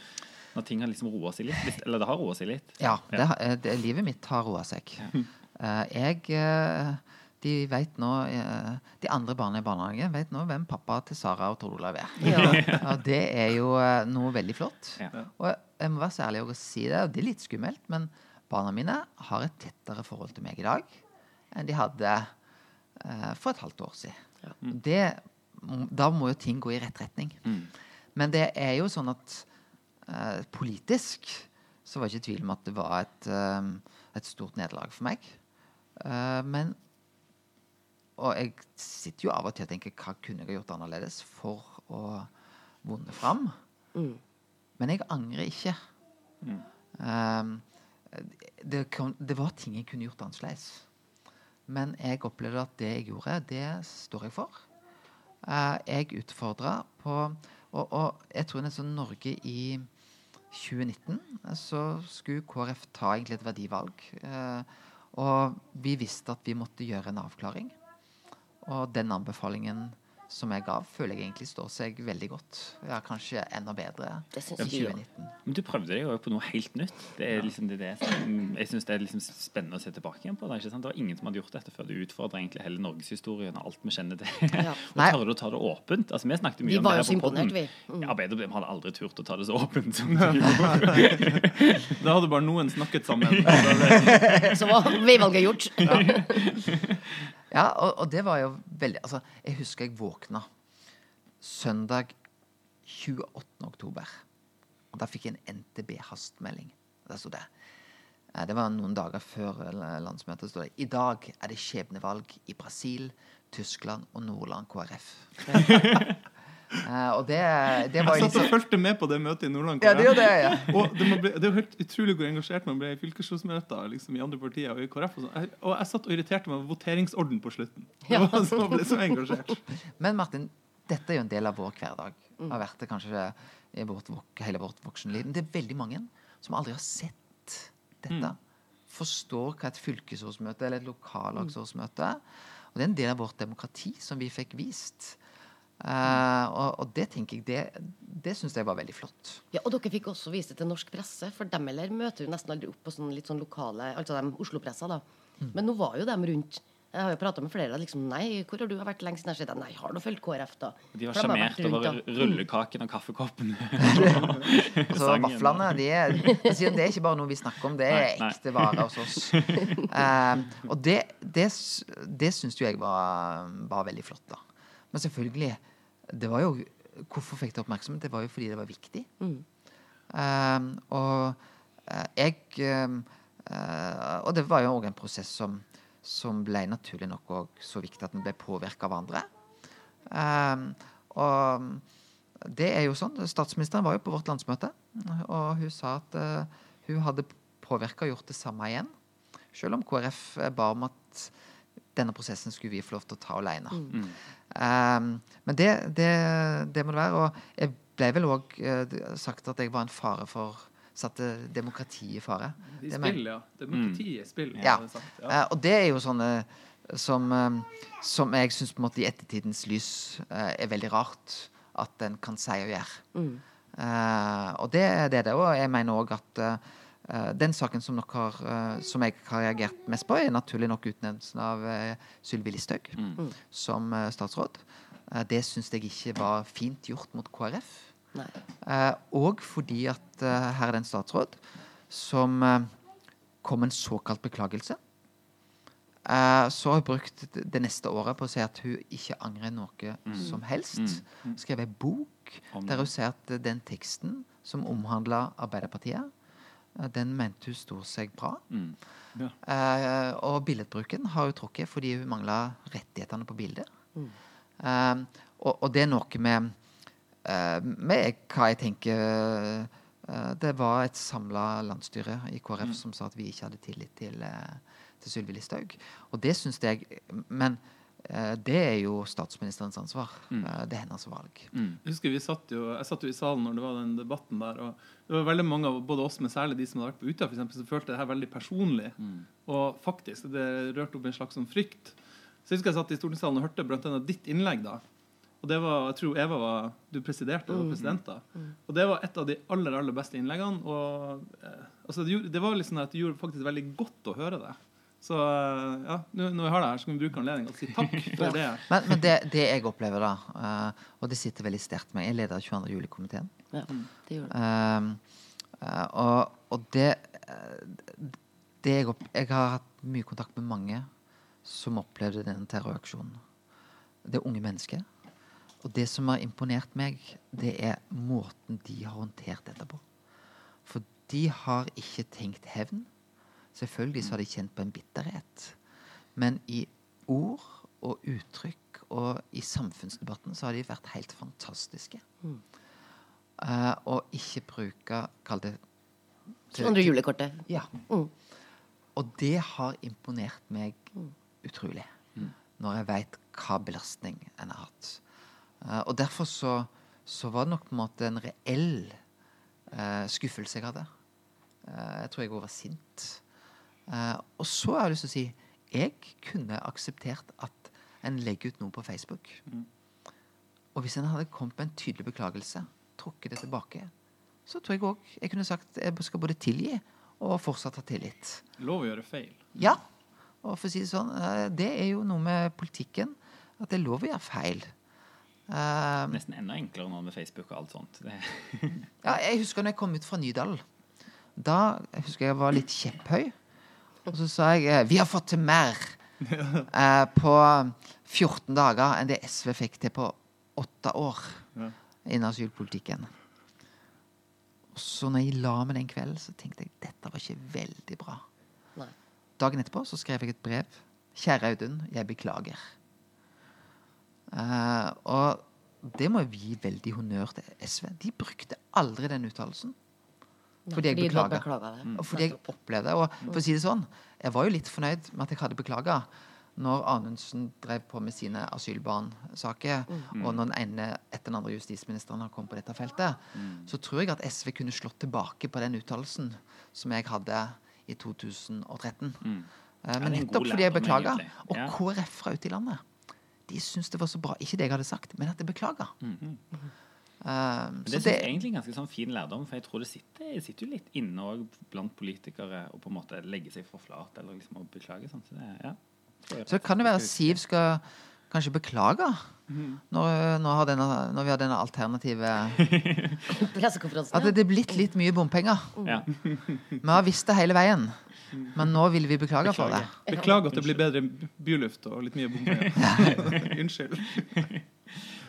Speaker 2: Når ting har liksom roa seg litt? Eller det har roa seg litt?
Speaker 5: Ja, det, eh, det, livet mitt har roa seg. Eh, jeg De vet nå eh, De andre barna i barnehagen vet nå hvem pappa til Sara og Tor Olav er.
Speaker 4: Ja. *laughs*
Speaker 5: Og det er jo eh, noe veldig flott.
Speaker 2: Ja.
Speaker 5: Og jeg må være så ærlig og si det, og det er litt skummelt, men barna mine har et tettere forhold til meg i dag enn de hadde eh, for et halvt år siden. Det, da må jo ting gå i rett retning.
Speaker 2: Mm.
Speaker 5: Men det er jo sånn at eh, politisk så var det ikke tvil om at det var et, eh, et stort nederlag for meg. Eh, men Og jeg sitter jo av og til og tenker hva kunne jeg gjort annerledes for å vunne fram? Men jeg angrer ikke. Eh, det, kom, det var ting jeg kunne gjort annerledes. Men jeg opplevde at det jeg gjorde, det står jeg for. Uh, jeg utfordra på og, og jeg tror nesten Norge i 2019 eh, så skulle KrF ta egentlig et verdivalg. Uh, og vi visste at vi måtte gjøre en avklaring. Og den anbefalingen som jeg ga, føler jeg egentlig står seg veldig godt. Ja, kanskje enda bedre i
Speaker 4: ikke jeg.
Speaker 5: 2019.
Speaker 2: Men du prøvde deg jo på noe helt nytt. Det er liksom det, det som, jeg syns det er liksom spennende å se tilbake igjen på. Det, ikke sant? det var ingen som hadde gjort dette før. Du utfordra egentlig hele norgeshistorien og alt vi kjenner til.
Speaker 4: Ja. *laughs*
Speaker 2: og
Speaker 5: tør
Speaker 2: du å ta det åpent. Altså, vi snakket mye
Speaker 4: Vi
Speaker 2: om det her på podden.
Speaker 4: vi. Mm.
Speaker 2: Ja, Arbeiderpartiet hadde aldri turt å ta det så åpent som *laughs* du gjorde. *laughs*
Speaker 3: Da hadde bare noen snakket sammen.
Speaker 4: Så var veivalget gjort.
Speaker 5: Ja, og, og det var jo veldig Altså, jeg husker jeg våkna søndag 28. oktober. Og da fikk jeg en NTB-hastmelding. Der sto det. Eh, Det var noen dager før landsmøtet. stod det I dag er det skjebnevalg i Brasil, Tyskland og Nordland KrF. *laughs* Eh, og det, det var
Speaker 3: Jeg satt og fulgte med på det møtet i Nordland.
Speaker 5: Ja, det er det, ja.
Speaker 3: Og det, bli, det er jo helt utrolig hvor engasjert man ble i fylkesrådsmøter liksom, i andre partier og i KrF. Og, sånn. jeg, og jeg satt og irriterte meg over voteringsorden på slutten. Ja. var så, ble så engasjert.
Speaker 5: Men Martin, dette er jo en del av vår hverdag. Har vært det kanskje i vårt, hele vårt voksenliv. Men det er veldig mange som aldri har sett dette. Forstår hva et fylkesrådsmøte eller et lokallagsrådsmøte er. Og det er en del av vårt demokrati som vi fikk vist. Eh, og, og det tenker jeg Det, det syns jeg var veldig flott.
Speaker 4: Ja, og dere fikk også vise det til norsk presse, for dem eller møter jo nesten aldri opp på sånn litt sånn lokale Altså dem Oslo-pressa, da. Men nå var jo dem rundt. Jeg har jo prata med flere. Liksom, nei, hvor har du vært lengst? Jeg sier, Nei, har du fulgt KrF, da?
Speaker 2: De var sjarmert over rullekaken og kaffekoppen. *laughs* *laughs*
Speaker 5: Altså. Vaflene de er, jeg sier, det er ikke bare noe vi snakker om, det er
Speaker 2: Nei, nei.
Speaker 5: ekte vare hos oss. *laughs* Eh, og det, det, det syns jo jeg var, var veldig flott, da. Men selvfølgelig, det var jo Hvorfor fikk det oppmerksomhet? Det var jo fordi det var viktig. Eh, og eh, jeg eh, uh, Og det var jo òg en prosess som, som ble naturlig nok òg så viktig at den ble påvirka av andre. Eh, og det er jo sånn. Statsministeren var jo på vårt landsmøte, og hun sa at uh, hun hadde påvirka og gjort det samme igjen. Selv om KrF ba om at denne prosessen skulle vi få lov til å ta alene. Um, men det, det, det må det være. Og jeg ble vel òg sagt at jeg var en fare for Satte demokratiet i fare.
Speaker 3: I
Speaker 5: Det
Speaker 3: spill, ja. Demokrati i spill.
Speaker 5: Ja.
Speaker 3: ja. Uh, sagt.
Speaker 5: Eh, og det er jo sånne som, eh, som jeg syns på en måte i ettertidens lys uh, er veldig rart at en kan si og gjøre. Eh, og det er det. det, Og jeg mener òg at eh, eh, den saken som, har, eh, som jeg har reagert mest på, er naturlig nok utnevnelsen av uh, Sylvi Listhaug som eh, statsråd. Eh, det syns jeg ikke var fint gjort mot KrF.
Speaker 4: Nei.
Speaker 5: Eh, og fordi at eh, her er det en statsråd som eh, kom med en såkalt beklagelse. Eh, så har hun brukt det- neste året på å si at hun ikke angrer noe som helst. Skrev ei bok der hun sier at eh, den teksten som omhandla Arbeiderpartiet. Eh, Den mente hun sto seg bra.
Speaker 2: Mm. Ja.
Speaker 5: Eh, og billedbruken har hun trukket fordi hun mangla rettighetene på bildet. Eh, og, og det er noe med, eh, med hva jeg tenker eh, Det var et samla landsstyre i KrF som sa at vi ikke hadde tillit til, til Sylvi Listhaug. Og det syns jeg Men eh, det er jo statsministerens ansvar. Mm. det er hennes valg.
Speaker 2: Mm.
Speaker 3: Jeg husker vi satt jo, jeg satt jo i salen når det var den debatten der. og det var veldig mange av både oss, men særlig de som hadde vært på Utøya, for eksempel, som følte det her veldig personlig. Og faktisk, det rørte opp en slags sånn frykt. Så jeg husker jeg satt i stortingssalen og hørte blant annet ditt innlegg da. Og det var, jeg tror Eva var, du presiderte og var president da. Og det var et av de aller aller beste innleggene. Og eh, altså, det, gjorde, det var liksom at det gjorde faktisk veldig godt å høre det. Så eh, ja, nå- når vi har det her, så kan vi bruke anledningen til å si takk *laughs* for det.
Speaker 5: Men, men det, det jeg opplever, da, eh, og det sitter veldig sterkt med Jeg leder 22. juli-komiteen.
Speaker 4: Ja, det gjorde.
Speaker 5: Um, eh, og, og det, eh, det jeg, opp, jeg har hatt mye kontakt med mange som opplevde den terroraksjonen. Det er unge mennesker. Og det som har imponert meg, det er måten de har håndtert dette på. For de har ikke tenkt hevn. Selvfølgelig så har de kjent på en bitterhet. Men i ord og uttrykk og i samfunnsdebatten så har de vært helt fantastiske. Eh, og ikke bruke Kall det til-
Speaker 4: 22. juli-kortet.
Speaker 5: Ja.
Speaker 4: Mm.
Speaker 5: Og det har imponert meg utrolig. Når jeg veit hva belastning en har hatt. Uh, og derfor så, så var det nok på en måte en reell uh, skuffelse jeg hadde. Eh, jeg tror jeg var sint. Eh, og så har jeg lyst til å si jeg kunne akseptert at en legger ut noe på Facebook. Og hvis en hadde kommet med en tydelig beklagelse, trukket det tilbake, så tror jeg òg jeg kunne sagt jeg skal både tilgi og fortsatt ha tillit.
Speaker 3: Lov å gjøre feil.
Speaker 5: Ja. Og for å si det sånn, eh, det er jo noe med politikken at det er lov å gjøre feil. Eh,
Speaker 2: Nesten enda enklere nå med Facebook og alt sånt.
Speaker 5: Ja, jeg husker når jeg kom ut fra Nydalen. Da jeg husker jeg var litt kjepphøy. Og så sa jeg eh, vi har fått til mer eh, på 14 dager enn det SV fikk til på åtte år
Speaker 3: Ja.
Speaker 5: innen asylpolitikken. Og så når jeg la meg den kvelden, så tenkte jeg dette var ikke veldig bra.
Speaker 4: Nei.
Speaker 5: Dagen etterpå så skrev jeg et brev. Kjære Audun, jeg beklager. Eh, og det må vi gi veldig honnør til SV. De brukte aldri den uttalelsen. Fordi jeg
Speaker 4: det.
Speaker 5: Og fordi jeg opplevde Og for å si det sånn, jeg var jo litt fornøyd med at jeg hadde beklaga når Anundsen drev på med sine asylbarnsaker, og når den ene etter den andre justisministeren har kommet på dette feltet, så tror jeg at SV kunne slått tilbake på den uttalelsen som jeg hadde i 2013. Eh, Men nettopp fordi jeg beklaga. Og
Speaker 2: Ja.
Speaker 5: KrF fra ute i landet, de syntes det var så bra. Ikke det jeg hadde sagt, men at jeg beklaga.
Speaker 2: Men
Speaker 5: så
Speaker 2: det
Speaker 5: det,
Speaker 2: er egentlig en ganske sånn fin lærdom, for jeg tror det sitter, sitter jo litt inne òg blant politikere å på en måte legge seg for flat eller liksom å beklage. Sånn. Så det, ja.
Speaker 5: Så det kan jo være at Siv skal kanskje beklage når, når, har denne, når vi har denne alternative *laughs*
Speaker 4: Pressekonferansen.
Speaker 5: At det er blitt litt mye bompenger.
Speaker 2: Ja. *laughs*
Speaker 5: Vi har visst det hele veien, men nå vil vi beklage for det.
Speaker 3: Beklager at det blir bedre byluft og litt mye bompenger. *laughs* Unnskyld.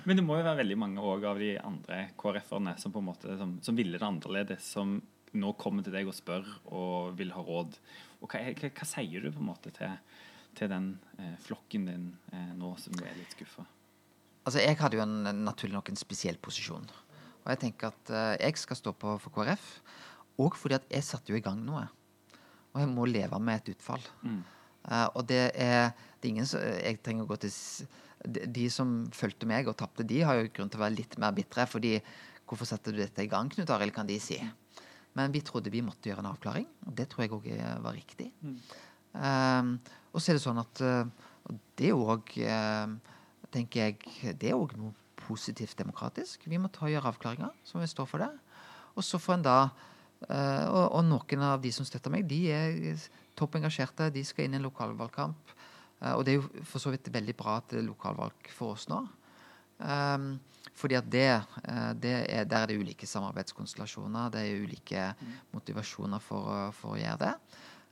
Speaker 2: Men det må jo være veldig mange også av de andre KrF-erne som, på en måte, som, som ville det annerledes, som nå kommer til deg og spør og vil ha råd. Og hva, hva, hva sier du på en måte til, til den eh, flokken din eh, nå som du er litt skuffa?
Speaker 5: Altså, jeg hadde jo en, naturlig nok en spesiell posisjon. Og jeg tenker at eh, jeg skal stå på for KrF. Og fordi at jeg satte jo i gang noe. Og jeg må leve med et utfall. Eh, og det er, det er ingen som Jeg trenger å gå til de, som fulgte meg og tapte, de har jo grunn til å være litt mer bitre. fordi hvorfor setter du dette i gang, Knut Arild, kan de si. Men vi trodde vi måtte gjøre en avklaring, og det tror jeg òg var riktig. Um, og så er det sånn at uh, det er uh, tenker jeg det er òg noe positivt demokratisk. Vi må ta og gjøre avklaringer, så må vi stå for det. Og så får en da uh, og, og noen av de som støtter meg, de er topp engasjerte. De skal inn i en lokalvalgkamp. Uh, og det er jo for så vidt veldig bra at det er lokalvalg for oss nå. Um, fordi at det, uh, det er, Der er det ulike samarbeidskonstellasjoner. Det er ulike motivasjoner for, for å gjøre det.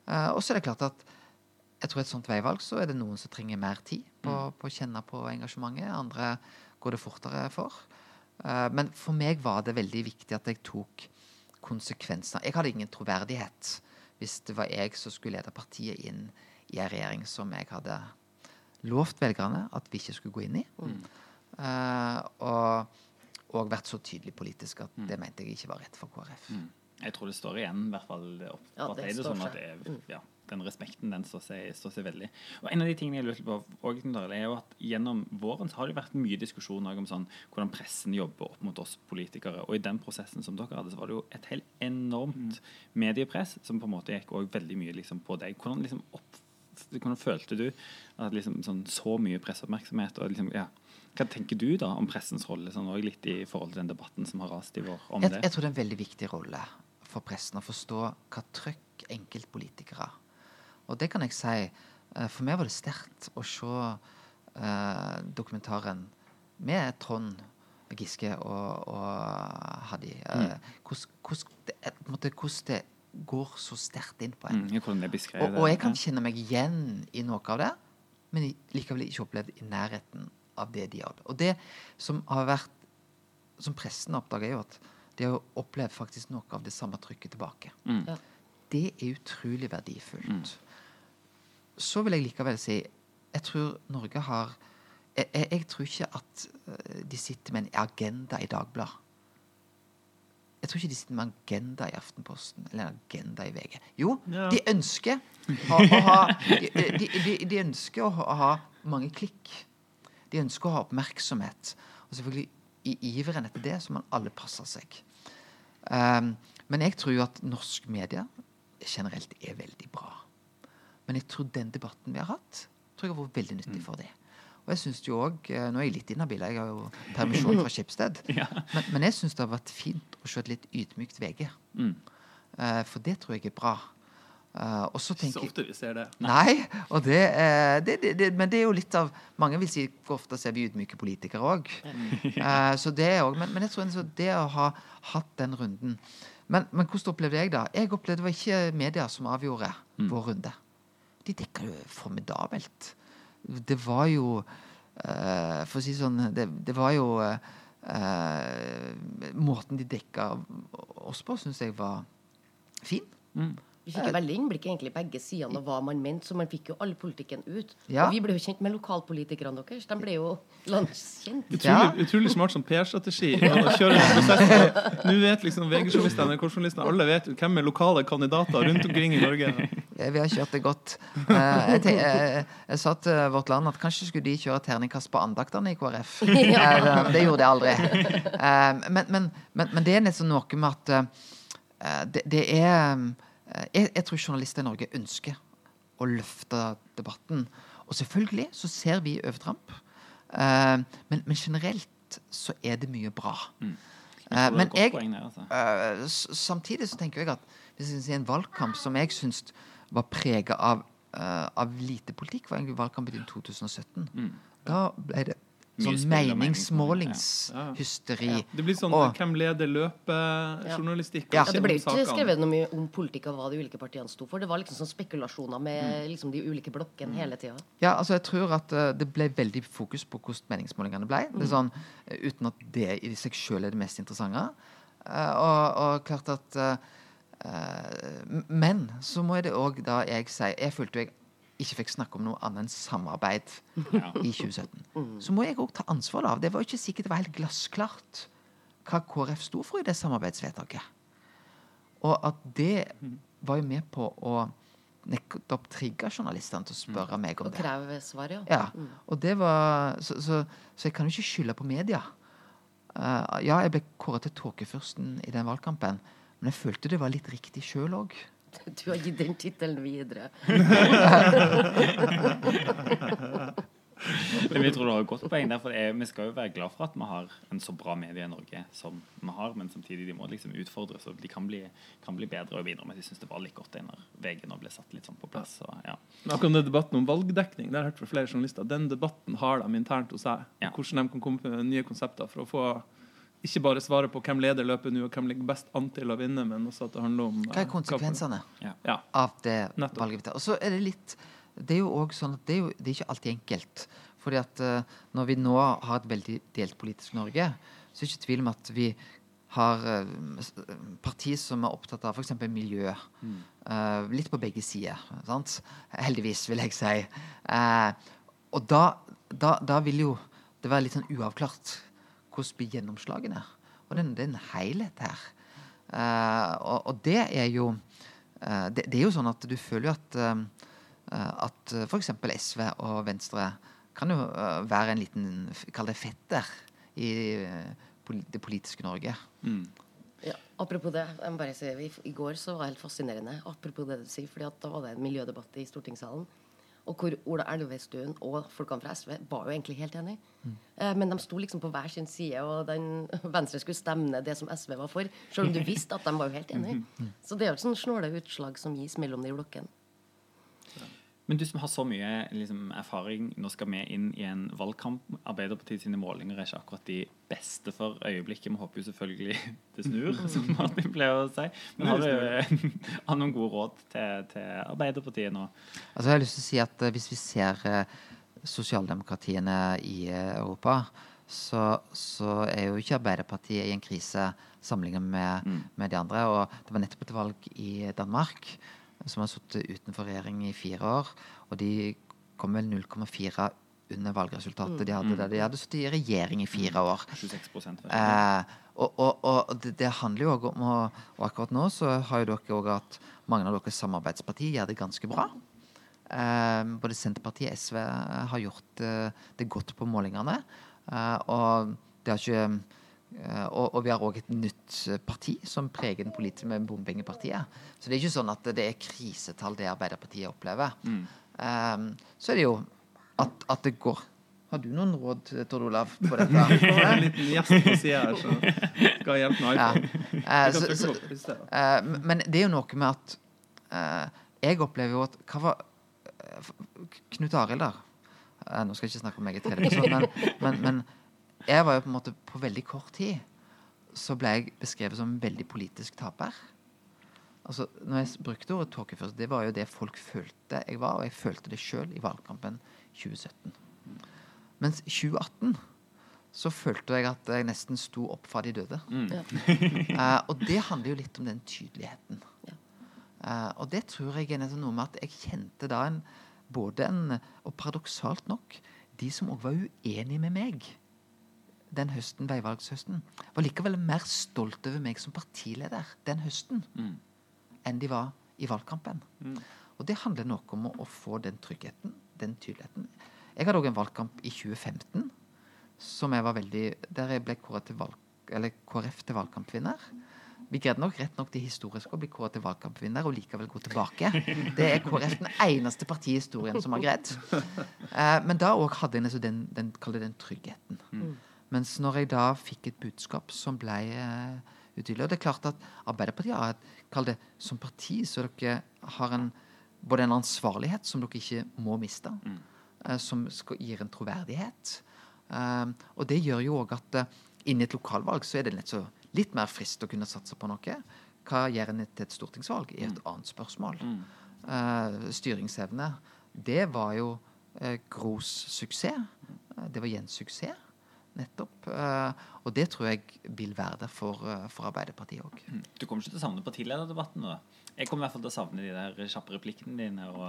Speaker 5: Uh, og så er det klart at jeg tror et sånt veivalg så er det noen som trenger mer tid på, på å kjenne på engasjementet. Andre går det fortere for. Uh, men for meg var det veldig viktig at jeg tok konsekvensene Jeg hadde ingen troverdighet hvis det var jeg som skulle lede partiet inn i en regjering som jeg hadde lovt velgerne at vi ikke skulle gå inn i. Eh, og, og vært så tydelig politisk at det mente jeg ikke var rett for KrF.
Speaker 2: Jeg tror det står igjen, i hvert fall opp,
Speaker 4: Ja,
Speaker 2: at
Speaker 4: det
Speaker 2: det er sånn at det er, ja, den respekten den står seg, står seg veldig. Og En av de tingene jeg lurte på, også, er jo at gjennom våren så har det vært mye diskusjon om sånn, hvordan pressen jobber opp mot oss politikere. Og i den prosessen som dere hadde, så var det jo et helt enormt mediepress som på en måte gikk også veldig mye liksom, på deg. Hvordan, liksom, opp, hvordan følte du at liksom, sånn, så mye presseoppmerksomhet? og liksom, ja, Hva tenker du da om pressens rolle, sånn, litt i forhold til den debatten som har rast i vår om
Speaker 5: Jeg,
Speaker 2: det?
Speaker 5: jeg tror det er en veldig viktig rolle for pressen å forstå hva trøkk enkeltpolitikere Og det kan jeg si. eh, For meg var det sterkt å se eh, dokumentaren med Trond Giske og, og Hadi. eh, hvordan- hvordan det, eh, måte, hvordan det går så sterkt inn på en.
Speaker 2: Mm,
Speaker 5: Og, og jeg kan kjenne meg igjen i noe av det, men likevel ikke opplevd i nærheten av det de hadde. Og det som har vært Som pressen oppdager, er jo at de har opplevd faktisk noe av det samme trykket tilbake.
Speaker 2: Mm.
Speaker 4: Ja.
Speaker 5: Det er utrolig verdifullt. Så vil jeg likevel si jeg tror Norge har jeg, jeg, jeg tror ikke at eh, de sitter med en agenda i Dagbladet. Jeg tror ikke de sitter med en agenda i Aftenposten eller en agenda i VG. Jo,
Speaker 3: Ja.
Speaker 5: de ønsker å, å ha de, de, de, de ønsker å ha mange klikk. De ønsker å ha oppmerksomhet. Og selvfølgelig i iveren etter det så må alle passe seg. Um, men jeg tror jo at norsk media generelt er veldig bra. Men jeg tror den debatten vi har hatt, tror jeg har vært veldig nyttig for det. Og jeg synes jo også, eh, Nå er jeg litt inhabil, jeg har jo permisjon fra Skipsted. *laughs* men, men jeg syns det har vært fint å se et litt ydmykt VG.
Speaker 2: Mm.
Speaker 5: Uh, for det tror jeg er bra. Uh, og så
Speaker 3: Så
Speaker 5: tenker jeg
Speaker 3: ofte vi ser det.
Speaker 5: Nei, og det, uh, det, det, Men det er jo litt av Mange vil si hvor ofte ser vi ydmyke politikere òg. Uh, *laughs* så det også, men, men jeg tror det å ha hatt den runden Men, men hvordan opplevde jeg det? Jeg opplevde det var ikke media som avgjorde vår runde. De dekka jo formidabelt. Det var jo uh, For å si det sånn Det, det var jo uh, Måten de dekka oss på, syns jeg var fin.
Speaker 4: Vi fikk jo veldig innblikk egentlig i begge sidene av hva man mente, så man fikk jo all politikken ut.
Speaker 5: Ja.
Speaker 4: Og vi ble jo kjent med lokalpolitikerne deres. De ble jo landskjent.
Speaker 3: Utrolig,
Speaker 5: Ja.
Speaker 3: utrolig smart som PR-strategi å kjøre den prosessen. Nå vet liksom VG-journalistene NRK-journalistene, alle vet hvem er lokale kandidater rundt omkring i Norge.
Speaker 5: Ja, Vi har kjørt det godt. Eh, jeg, jeg, jeg sa til Vårt Land at kanskje skulle de kjøre terningkast på andaktene i KrF. *laughs* Eh, det gjorde de aldri. Eh, men, men, men, men det er nesten noe med at eh, det, det er eh, jeg, jeg tror journalister i Norge ønsker å løfte debatten. Og selvfølgelig så ser vi overtramp. Eh, men, men generelt så er det mye bra. Eh,
Speaker 2: det er
Speaker 5: men jeg,
Speaker 2: der, altså.
Speaker 5: Eh, samtidig så tenker jeg at hvis jeg skal si en valgkamp som jeg syns var prega av, uh, av lite politikk, var egentlig valgkampen i 2017. Da ble det
Speaker 2: Mm.
Speaker 5: Sånn meningsmålingshysteri.
Speaker 3: Ja. Det blir sånn
Speaker 5: Og-
Speaker 3: hvem leder løpet-journalistikk.
Speaker 5: Ja.
Speaker 4: Ja, det ble ikke skrevet noe mye om politikk og hva de ulike partiene sto for. Det var liksom sånn spekulasjoner med liksom de ulike blokkene hele tida.
Speaker 5: Ja, altså jeg tror at uh, det ble veldig fokus på hvordan meningsmålingene ble. Det er sånn, eh, Uten at det i seg sjøl er det mest interessante. Uh, og, og klart at m- Men så må det òg da jeg si Jeg følte jeg ikke fikk snakke om noe annet enn samarbeid i 2017. Så må jeg òg ta ansvar av Det var ikke sikkert det var helt glassklart hva KrF sto for i det samarbeidsvedtaket. Og at det var jo med på å nettopp trigge journalistene til å spørre meg om det.
Speaker 4: Og kreve svar, ja.
Speaker 5: Ja, og det var Så, så, så jeg kan jo ikke skylde på media. Uh, ja, jeg ble kåret til tåkefyrsten i den valgkampen, men jeg følte det var litt riktig sjøl òg.
Speaker 4: Du har gitt den tittelen videre. *laughs*
Speaker 2: Men vi tror du har et godt poeng der, for er, vi skal jo være glad for at vi har en så bra medie i Norge som vi har, men samtidig de må liksom utfordres, og de kan bli, kan bli bedre. Og videre. Men jeg syns det var litt godt det når VG nå ble satt litt sånn på plass. Så, ja.
Speaker 3: Akkurat den debatten om valgdekning, det har jeg hørt fra flere journalister. Den debatten har de internt hos seg.
Speaker 2: Ja.
Speaker 3: Hvordan de kan komme med nye konsepter for å få ikke bare svare på hvem leder løpet nå, og hvem ligger best an til å vinne, men også at det handler om
Speaker 5: Hva
Speaker 3: eh,
Speaker 5: er konsekvensene
Speaker 3: Ja.
Speaker 5: av det
Speaker 3: Nettopp.
Speaker 5: valget? vi tar? Og så er det litt Det er jo også sånn at det er, jo, det er ikke alltid enkelt. Fordi at uh, når vi nå har et veldig delt politisk Norge, så er det ikke tvil om at vi har uh, partier som er opptatt av f.eks. miljø. Eh, litt på begge sider. Sant? Heldigvis, vil jeg si. Eh, og da, da, da vil jo det være litt sånn uavklart hvordan blir gjennomslagene. Og det, er en- det er en helhet her. Uh, og, og det er jo uh, det, det er jo sånn at du føler jo at uh, at f.eks. SV og Venstre kan jo være en liten Kall det fetter i det politiske Norge.
Speaker 4: Ja, apropos det, jeg må bare si, i, I går så var det helt fascinerende. Apropos det du sier, fordi at da var det en miljødebatt i stortingssalen. Og hvor Ola Elvestuen og folkene fra SV var jo egentlig helt enige. Eh, men de sto liksom på hver sin side, og den, *laughs* Venstre skulle stemme ned det som SV var for. Selv om du visste at de var jo helt enige. Så det er jo et sånn snåle utslag som gis mellom de blokkene.
Speaker 2: Men du som har så mye liksom, erfaring, nå skal vi inn i en valgkamp. Arbeiderpartiet sine målinger er ikke akkurat de beste for øyeblikket. Vi håper jo selvfølgelig *laughs* det snur, som Martin pleier å si. Men *laughs* har du har noen gode råd til, til Arbeiderpartiet nå?
Speaker 5: Altså jeg har lyst til å si at eh, Hvis vi ser eh, sosialdemokratiene i eh, Europa, så, så er jo ikke Arbeiderpartiet i en krise sammenlignet med, med de andre. Og det var nettopp et valg i Danmark som har sittet utenfor regjering i fire år. Og de kom vel 0,4 under valgresultatet de hadde der de hadde sittet i regjering i fire år.
Speaker 2: 26 vel?
Speaker 5: Eh, og og, og det, det handler jo òg om å, Og akkurat nå så har jo dere òg at mange av deres samarbeidspartier gjør det ganske bra. Eh, både Senterpartiet og SV har gjort eh, det godt på målingene. Eh, og det har ikke og, og vi har òg et nytt eh, parti som preger den politiske med bompengepartiet. Så det er ikke sånn at det er krisetall det Arbeiderpartiet opplever. Eh, så er det jo at, at det går Har du noen råd, Tord Olav, på dette? *laughs*
Speaker 3: En liten gjest på sida her som skal hjelpe meg.
Speaker 5: Ja.
Speaker 3: iPhone.
Speaker 5: Eh,
Speaker 3: kan
Speaker 5: så, så,
Speaker 3: der,
Speaker 5: eh, men- det er jo noe med at uh, Jeg opplever jo at Hva var eh, Knut Arild, da? Eh, nå skal jeg ikke snakke om meg i tredje person, men, men, men jeg var jo på en måte På veldig kort tid så ble jeg beskrevet som en veldig politisk taper. Altså, når jeg brukte ordet tåkeført, det var jo det folk følte jeg var, og jeg følte det sjøl i valgkampen 2017. Mens 2018 så følte jeg at jeg nesten sto opp fra de døde. *laughs* Eh, og det *laughs* handler jo litt om den tydeligheten. Eh, og det tror jeg er noe med at jeg kjente da en både en Og paradoksalt nok, de som òg var uenige med meg den høsten, veivalgshøsten, var likevel mer stolt over meg som partileder den høsten enn de var i valgkampen. Og det handler noe om å, å få den tryggheten, den tydeligheten. Jeg hadde òg en valgkamp i 2015 som jeg var veldig Der jeg ble kåret til valg, eller KrF til valgkampvinner. Vi greide nok rett nok det historiske å bli kåret til valgkampvinner og likevel gå tilbake. Det er KrF den eneste partiet i historien som har greid. Eh, men da òg hadde jeg nesten den, den, kall den tryggheten. Mens når jeg da fikk et budskap som ble eh, utydelig Og det er klart at Arbeiderpartiet har et, kall det som parti, så dere har en både en ansvarlighet som dere ikke må miste, eh, som skal, gir en troverdighet. Um, og det gjør jo òg at uh, inni et lokalvalg så er det litt, så, litt mer frist å kunne satse på noe. Hva gjør en til et stortingsvalg, er et annet spørsmål. Uh, styringsevne, det var jo uh, Gros suksess. Uh, det var Jens suksess, nettopp. Uh, og det tror jeg vil være der for, uh, for Arbeiderpartiet òg.
Speaker 2: Du kommer ikke til å savne partilederdebatten? da? Jeg kommer i hvert fall til å savne de der kjappe replikkene dine. Og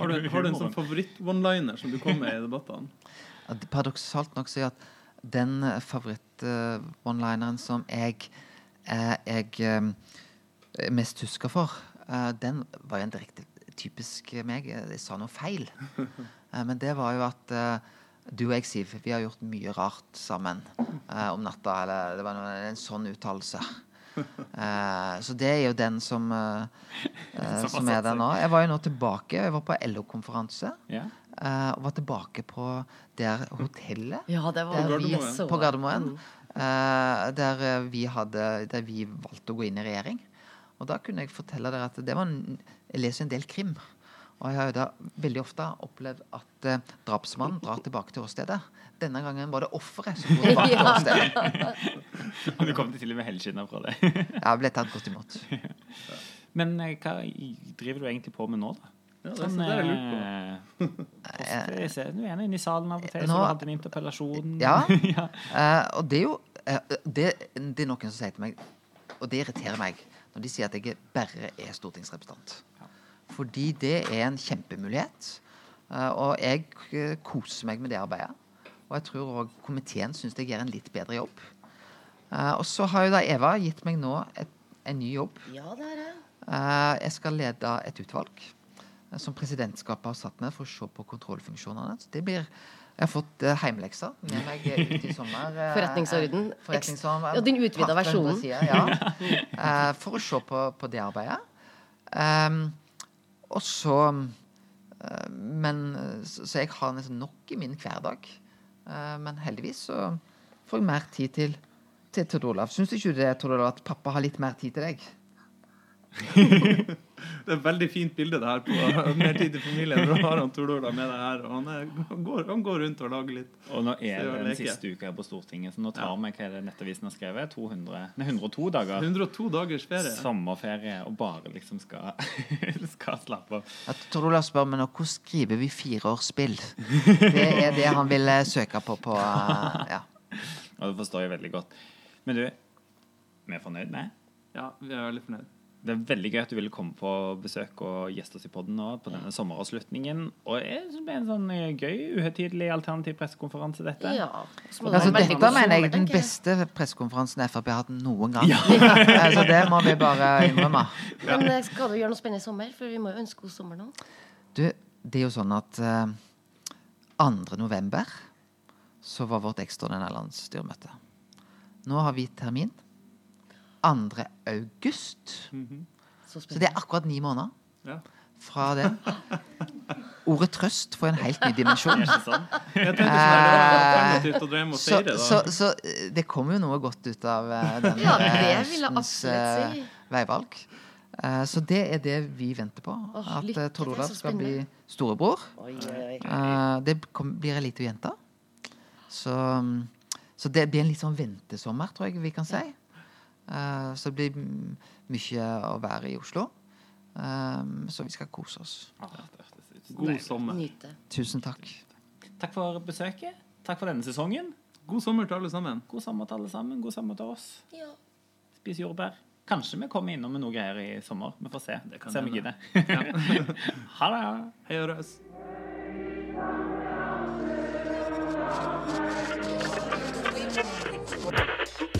Speaker 3: Har du, har du en sånn favoritt-one-liner som du kommer med i debattene? *laughs*
Speaker 5: Ja, Paradoksalt nok så er at den eh, favoritt-one-lineren som jeg, eh, jeg eh, er mest husker for, eh, den var jo en direkte typisk meg. Jeg sa noe feil. *laughs* Eh, men det var jo at eh, du og jeg, Siv, vi har gjort mye rart sammen eh, om natta. Eller det var noe, en sånn uttalelse. Eh, så det er jo den som, eh, *laughs*
Speaker 2: Som
Speaker 5: er der nå. Jeg var jo nå tilbake. Jeg var på LO-konferanse.
Speaker 2: Ja.
Speaker 5: eh, og var tilbake på der hotellet
Speaker 4: Ja, det var
Speaker 5: der vi, på Gardermoen.
Speaker 4: Mm.
Speaker 5: eh, der eh, vi hadde Der vi valgte å gå inn i regjering. Og da kunne jeg fortelle dere at det var en, Jeg leser en del krim. Og jeg har jo da veldig ofte opplevd at eh, drapsmannen drar tilbake til åstedet. Denne gangen var det offeret som dro tilbake til *laughs*
Speaker 4: Ja.
Speaker 5: åstedet.
Speaker 2: Og *laughs* du kom til og med helskinna fra det. *laughs*
Speaker 5: Jeg ble tatt godt imot.
Speaker 2: Men eh, hva driver du egentlig på med nå, da?
Speaker 3: Ja, det er det jeg lurt på.
Speaker 2: eh, post- jeg ser du er inne i salen av og til, så du hadde en interpellasjon.
Speaker 5: Ja.
Speaker 2: ja.
Speaker 5: Uh, og det er jo uh, det, det er noen som sier til meg, og det irriterer meg, når de sier at jeg bare er stortingsrepresentant. Fordi det er en kjempemulighet. eh, Og jeg eh, koser meg med det arbeidet. Og jeg tror òg komiteen syns jeg gjør en litt bedre jobb. Eh, Og så har jo da Eva gitt meg nå et, en ny jobb.
Speaker 4: Ja, det er det.
Speaker 5: Jeg skal lede et utvalg som presidentskapet har satt ned for å se på kontrollfunksjonene. Så det blir Jeg har fått uh, heimlekser med meg ut i *laughs* sommer. Uh,
Speaker 4: Forretningsorden.
Speaker 5: forretningsorden.
Speaker 4: Ja, den utvida versjonen.
Speaker 5: ja. uh, for å se på, på det arbeidet. Um, og så eh, Men Så, så jeg har nesten nok i min hverdag. Eh, men heldigvis så får jeg mer tid til til Tord Olav. Syns du ikke det, Tord Olav, at pappa har litt mer tid til deg? *laughs*
Speaker 3: Det er et veldig fint bilde det her på mer tid til familien. Da har han Tor Olav med det her, og han, er, han, går, han går rundt og lager litt.
Speaker 2: Og nå er det den siste uka her på Stortinget, så nå tar
Speaker 3: Ja.
Speaker 2: vi hva er det Nettavisen har skrevet? 200, nei, 102 dager.
Speaker 3: 102 dagers ferie.
Speaker 2: Sommerferie, og bare liksom skal, *laughs* skal slappe av.
Speaker 5: Ja, Tor Olav spør meg nå hvordan skriver vi fireårsspill. Det er det han vil eh, søke på på eh, ja.
Speaker 2: Og det forstår jeg veldig godt. Men du, vi er fornøyd med?
Speaker 3: Ja, vi er veldig fornøyd.
Speaker 2: Det er veldig gøy at du ville komme på besøk og gjeste oss i podden nå på denne sommeravslutningen. Og jeg synes det ble en sånn eh, gøy, uhøytidelig alternativ pressekonferanse, dette.
Speaker 4: Ja. Det
Speaker 5: Altså, dette mener jeg er den beste pressekonferansen Frp har hatt noen gang. *laughs* altså, det må vi bare innrømme.
Speaker 4: Men eh, skal du gjøre noe spennende i sommer? For vi må jo ønske god sommer nå.
Speaker 5: Du, det er jo sånn at uh, 2. november så var vårt ekstraordinære landsstyremøte. Nå har vi termin. 2. august.
Speaker 4: Så
Speaker 5: Så det er akkurat ni måneder
Speaker 3: Ja.
Speaker 5: fra det. Ordet trøst får en helt ny dimensjon. *laughs* Så, så, så eh, det kommer jo noe godt ut av eh, *laughs* denne
Speaker 4: Ja,
Speaker 5: høstens,
Speaker 4: absolutt si.
Speaker 5: eh, veivalg. Eh, Så det er det vi venter på.
Speaker 4: Åh,
Speaker 5: At eh, Tord Olav skal bli storebror.
Speaker 4: Oi, oi, oi.
Speaker 5: Eh, Det kom, blir ei lita jente. Så, mm, så det blir en litt sånn ventesommer, tror jeg vi kan si. Eh, Så det blir mye å være i Oslo. Eh, Så vi skal kose oss.
Speaker 2: Ah, det
Speaker 3: God sommer.
Speaker 4: Nyte.
Speaker 5: Tusen takk.
Speaker 2: Takk for besøket. Takk for denne sesongen.
Speaker 3: God sommer til alle sammen.
Speaker 2: God sommer til alle sammen. God sommer til oss.
Speaker 4: Ja.
Speaker 2: Spis jordbær. Kanskje vi kommer innom med noe greier i sommer. Vi får se.
Speaker 3: kan
Speaker 2: se om vi
Speaker 3: hende.
Speaker 2: gidder. *laughs* ha det.
Speaker 3: Hei og røs.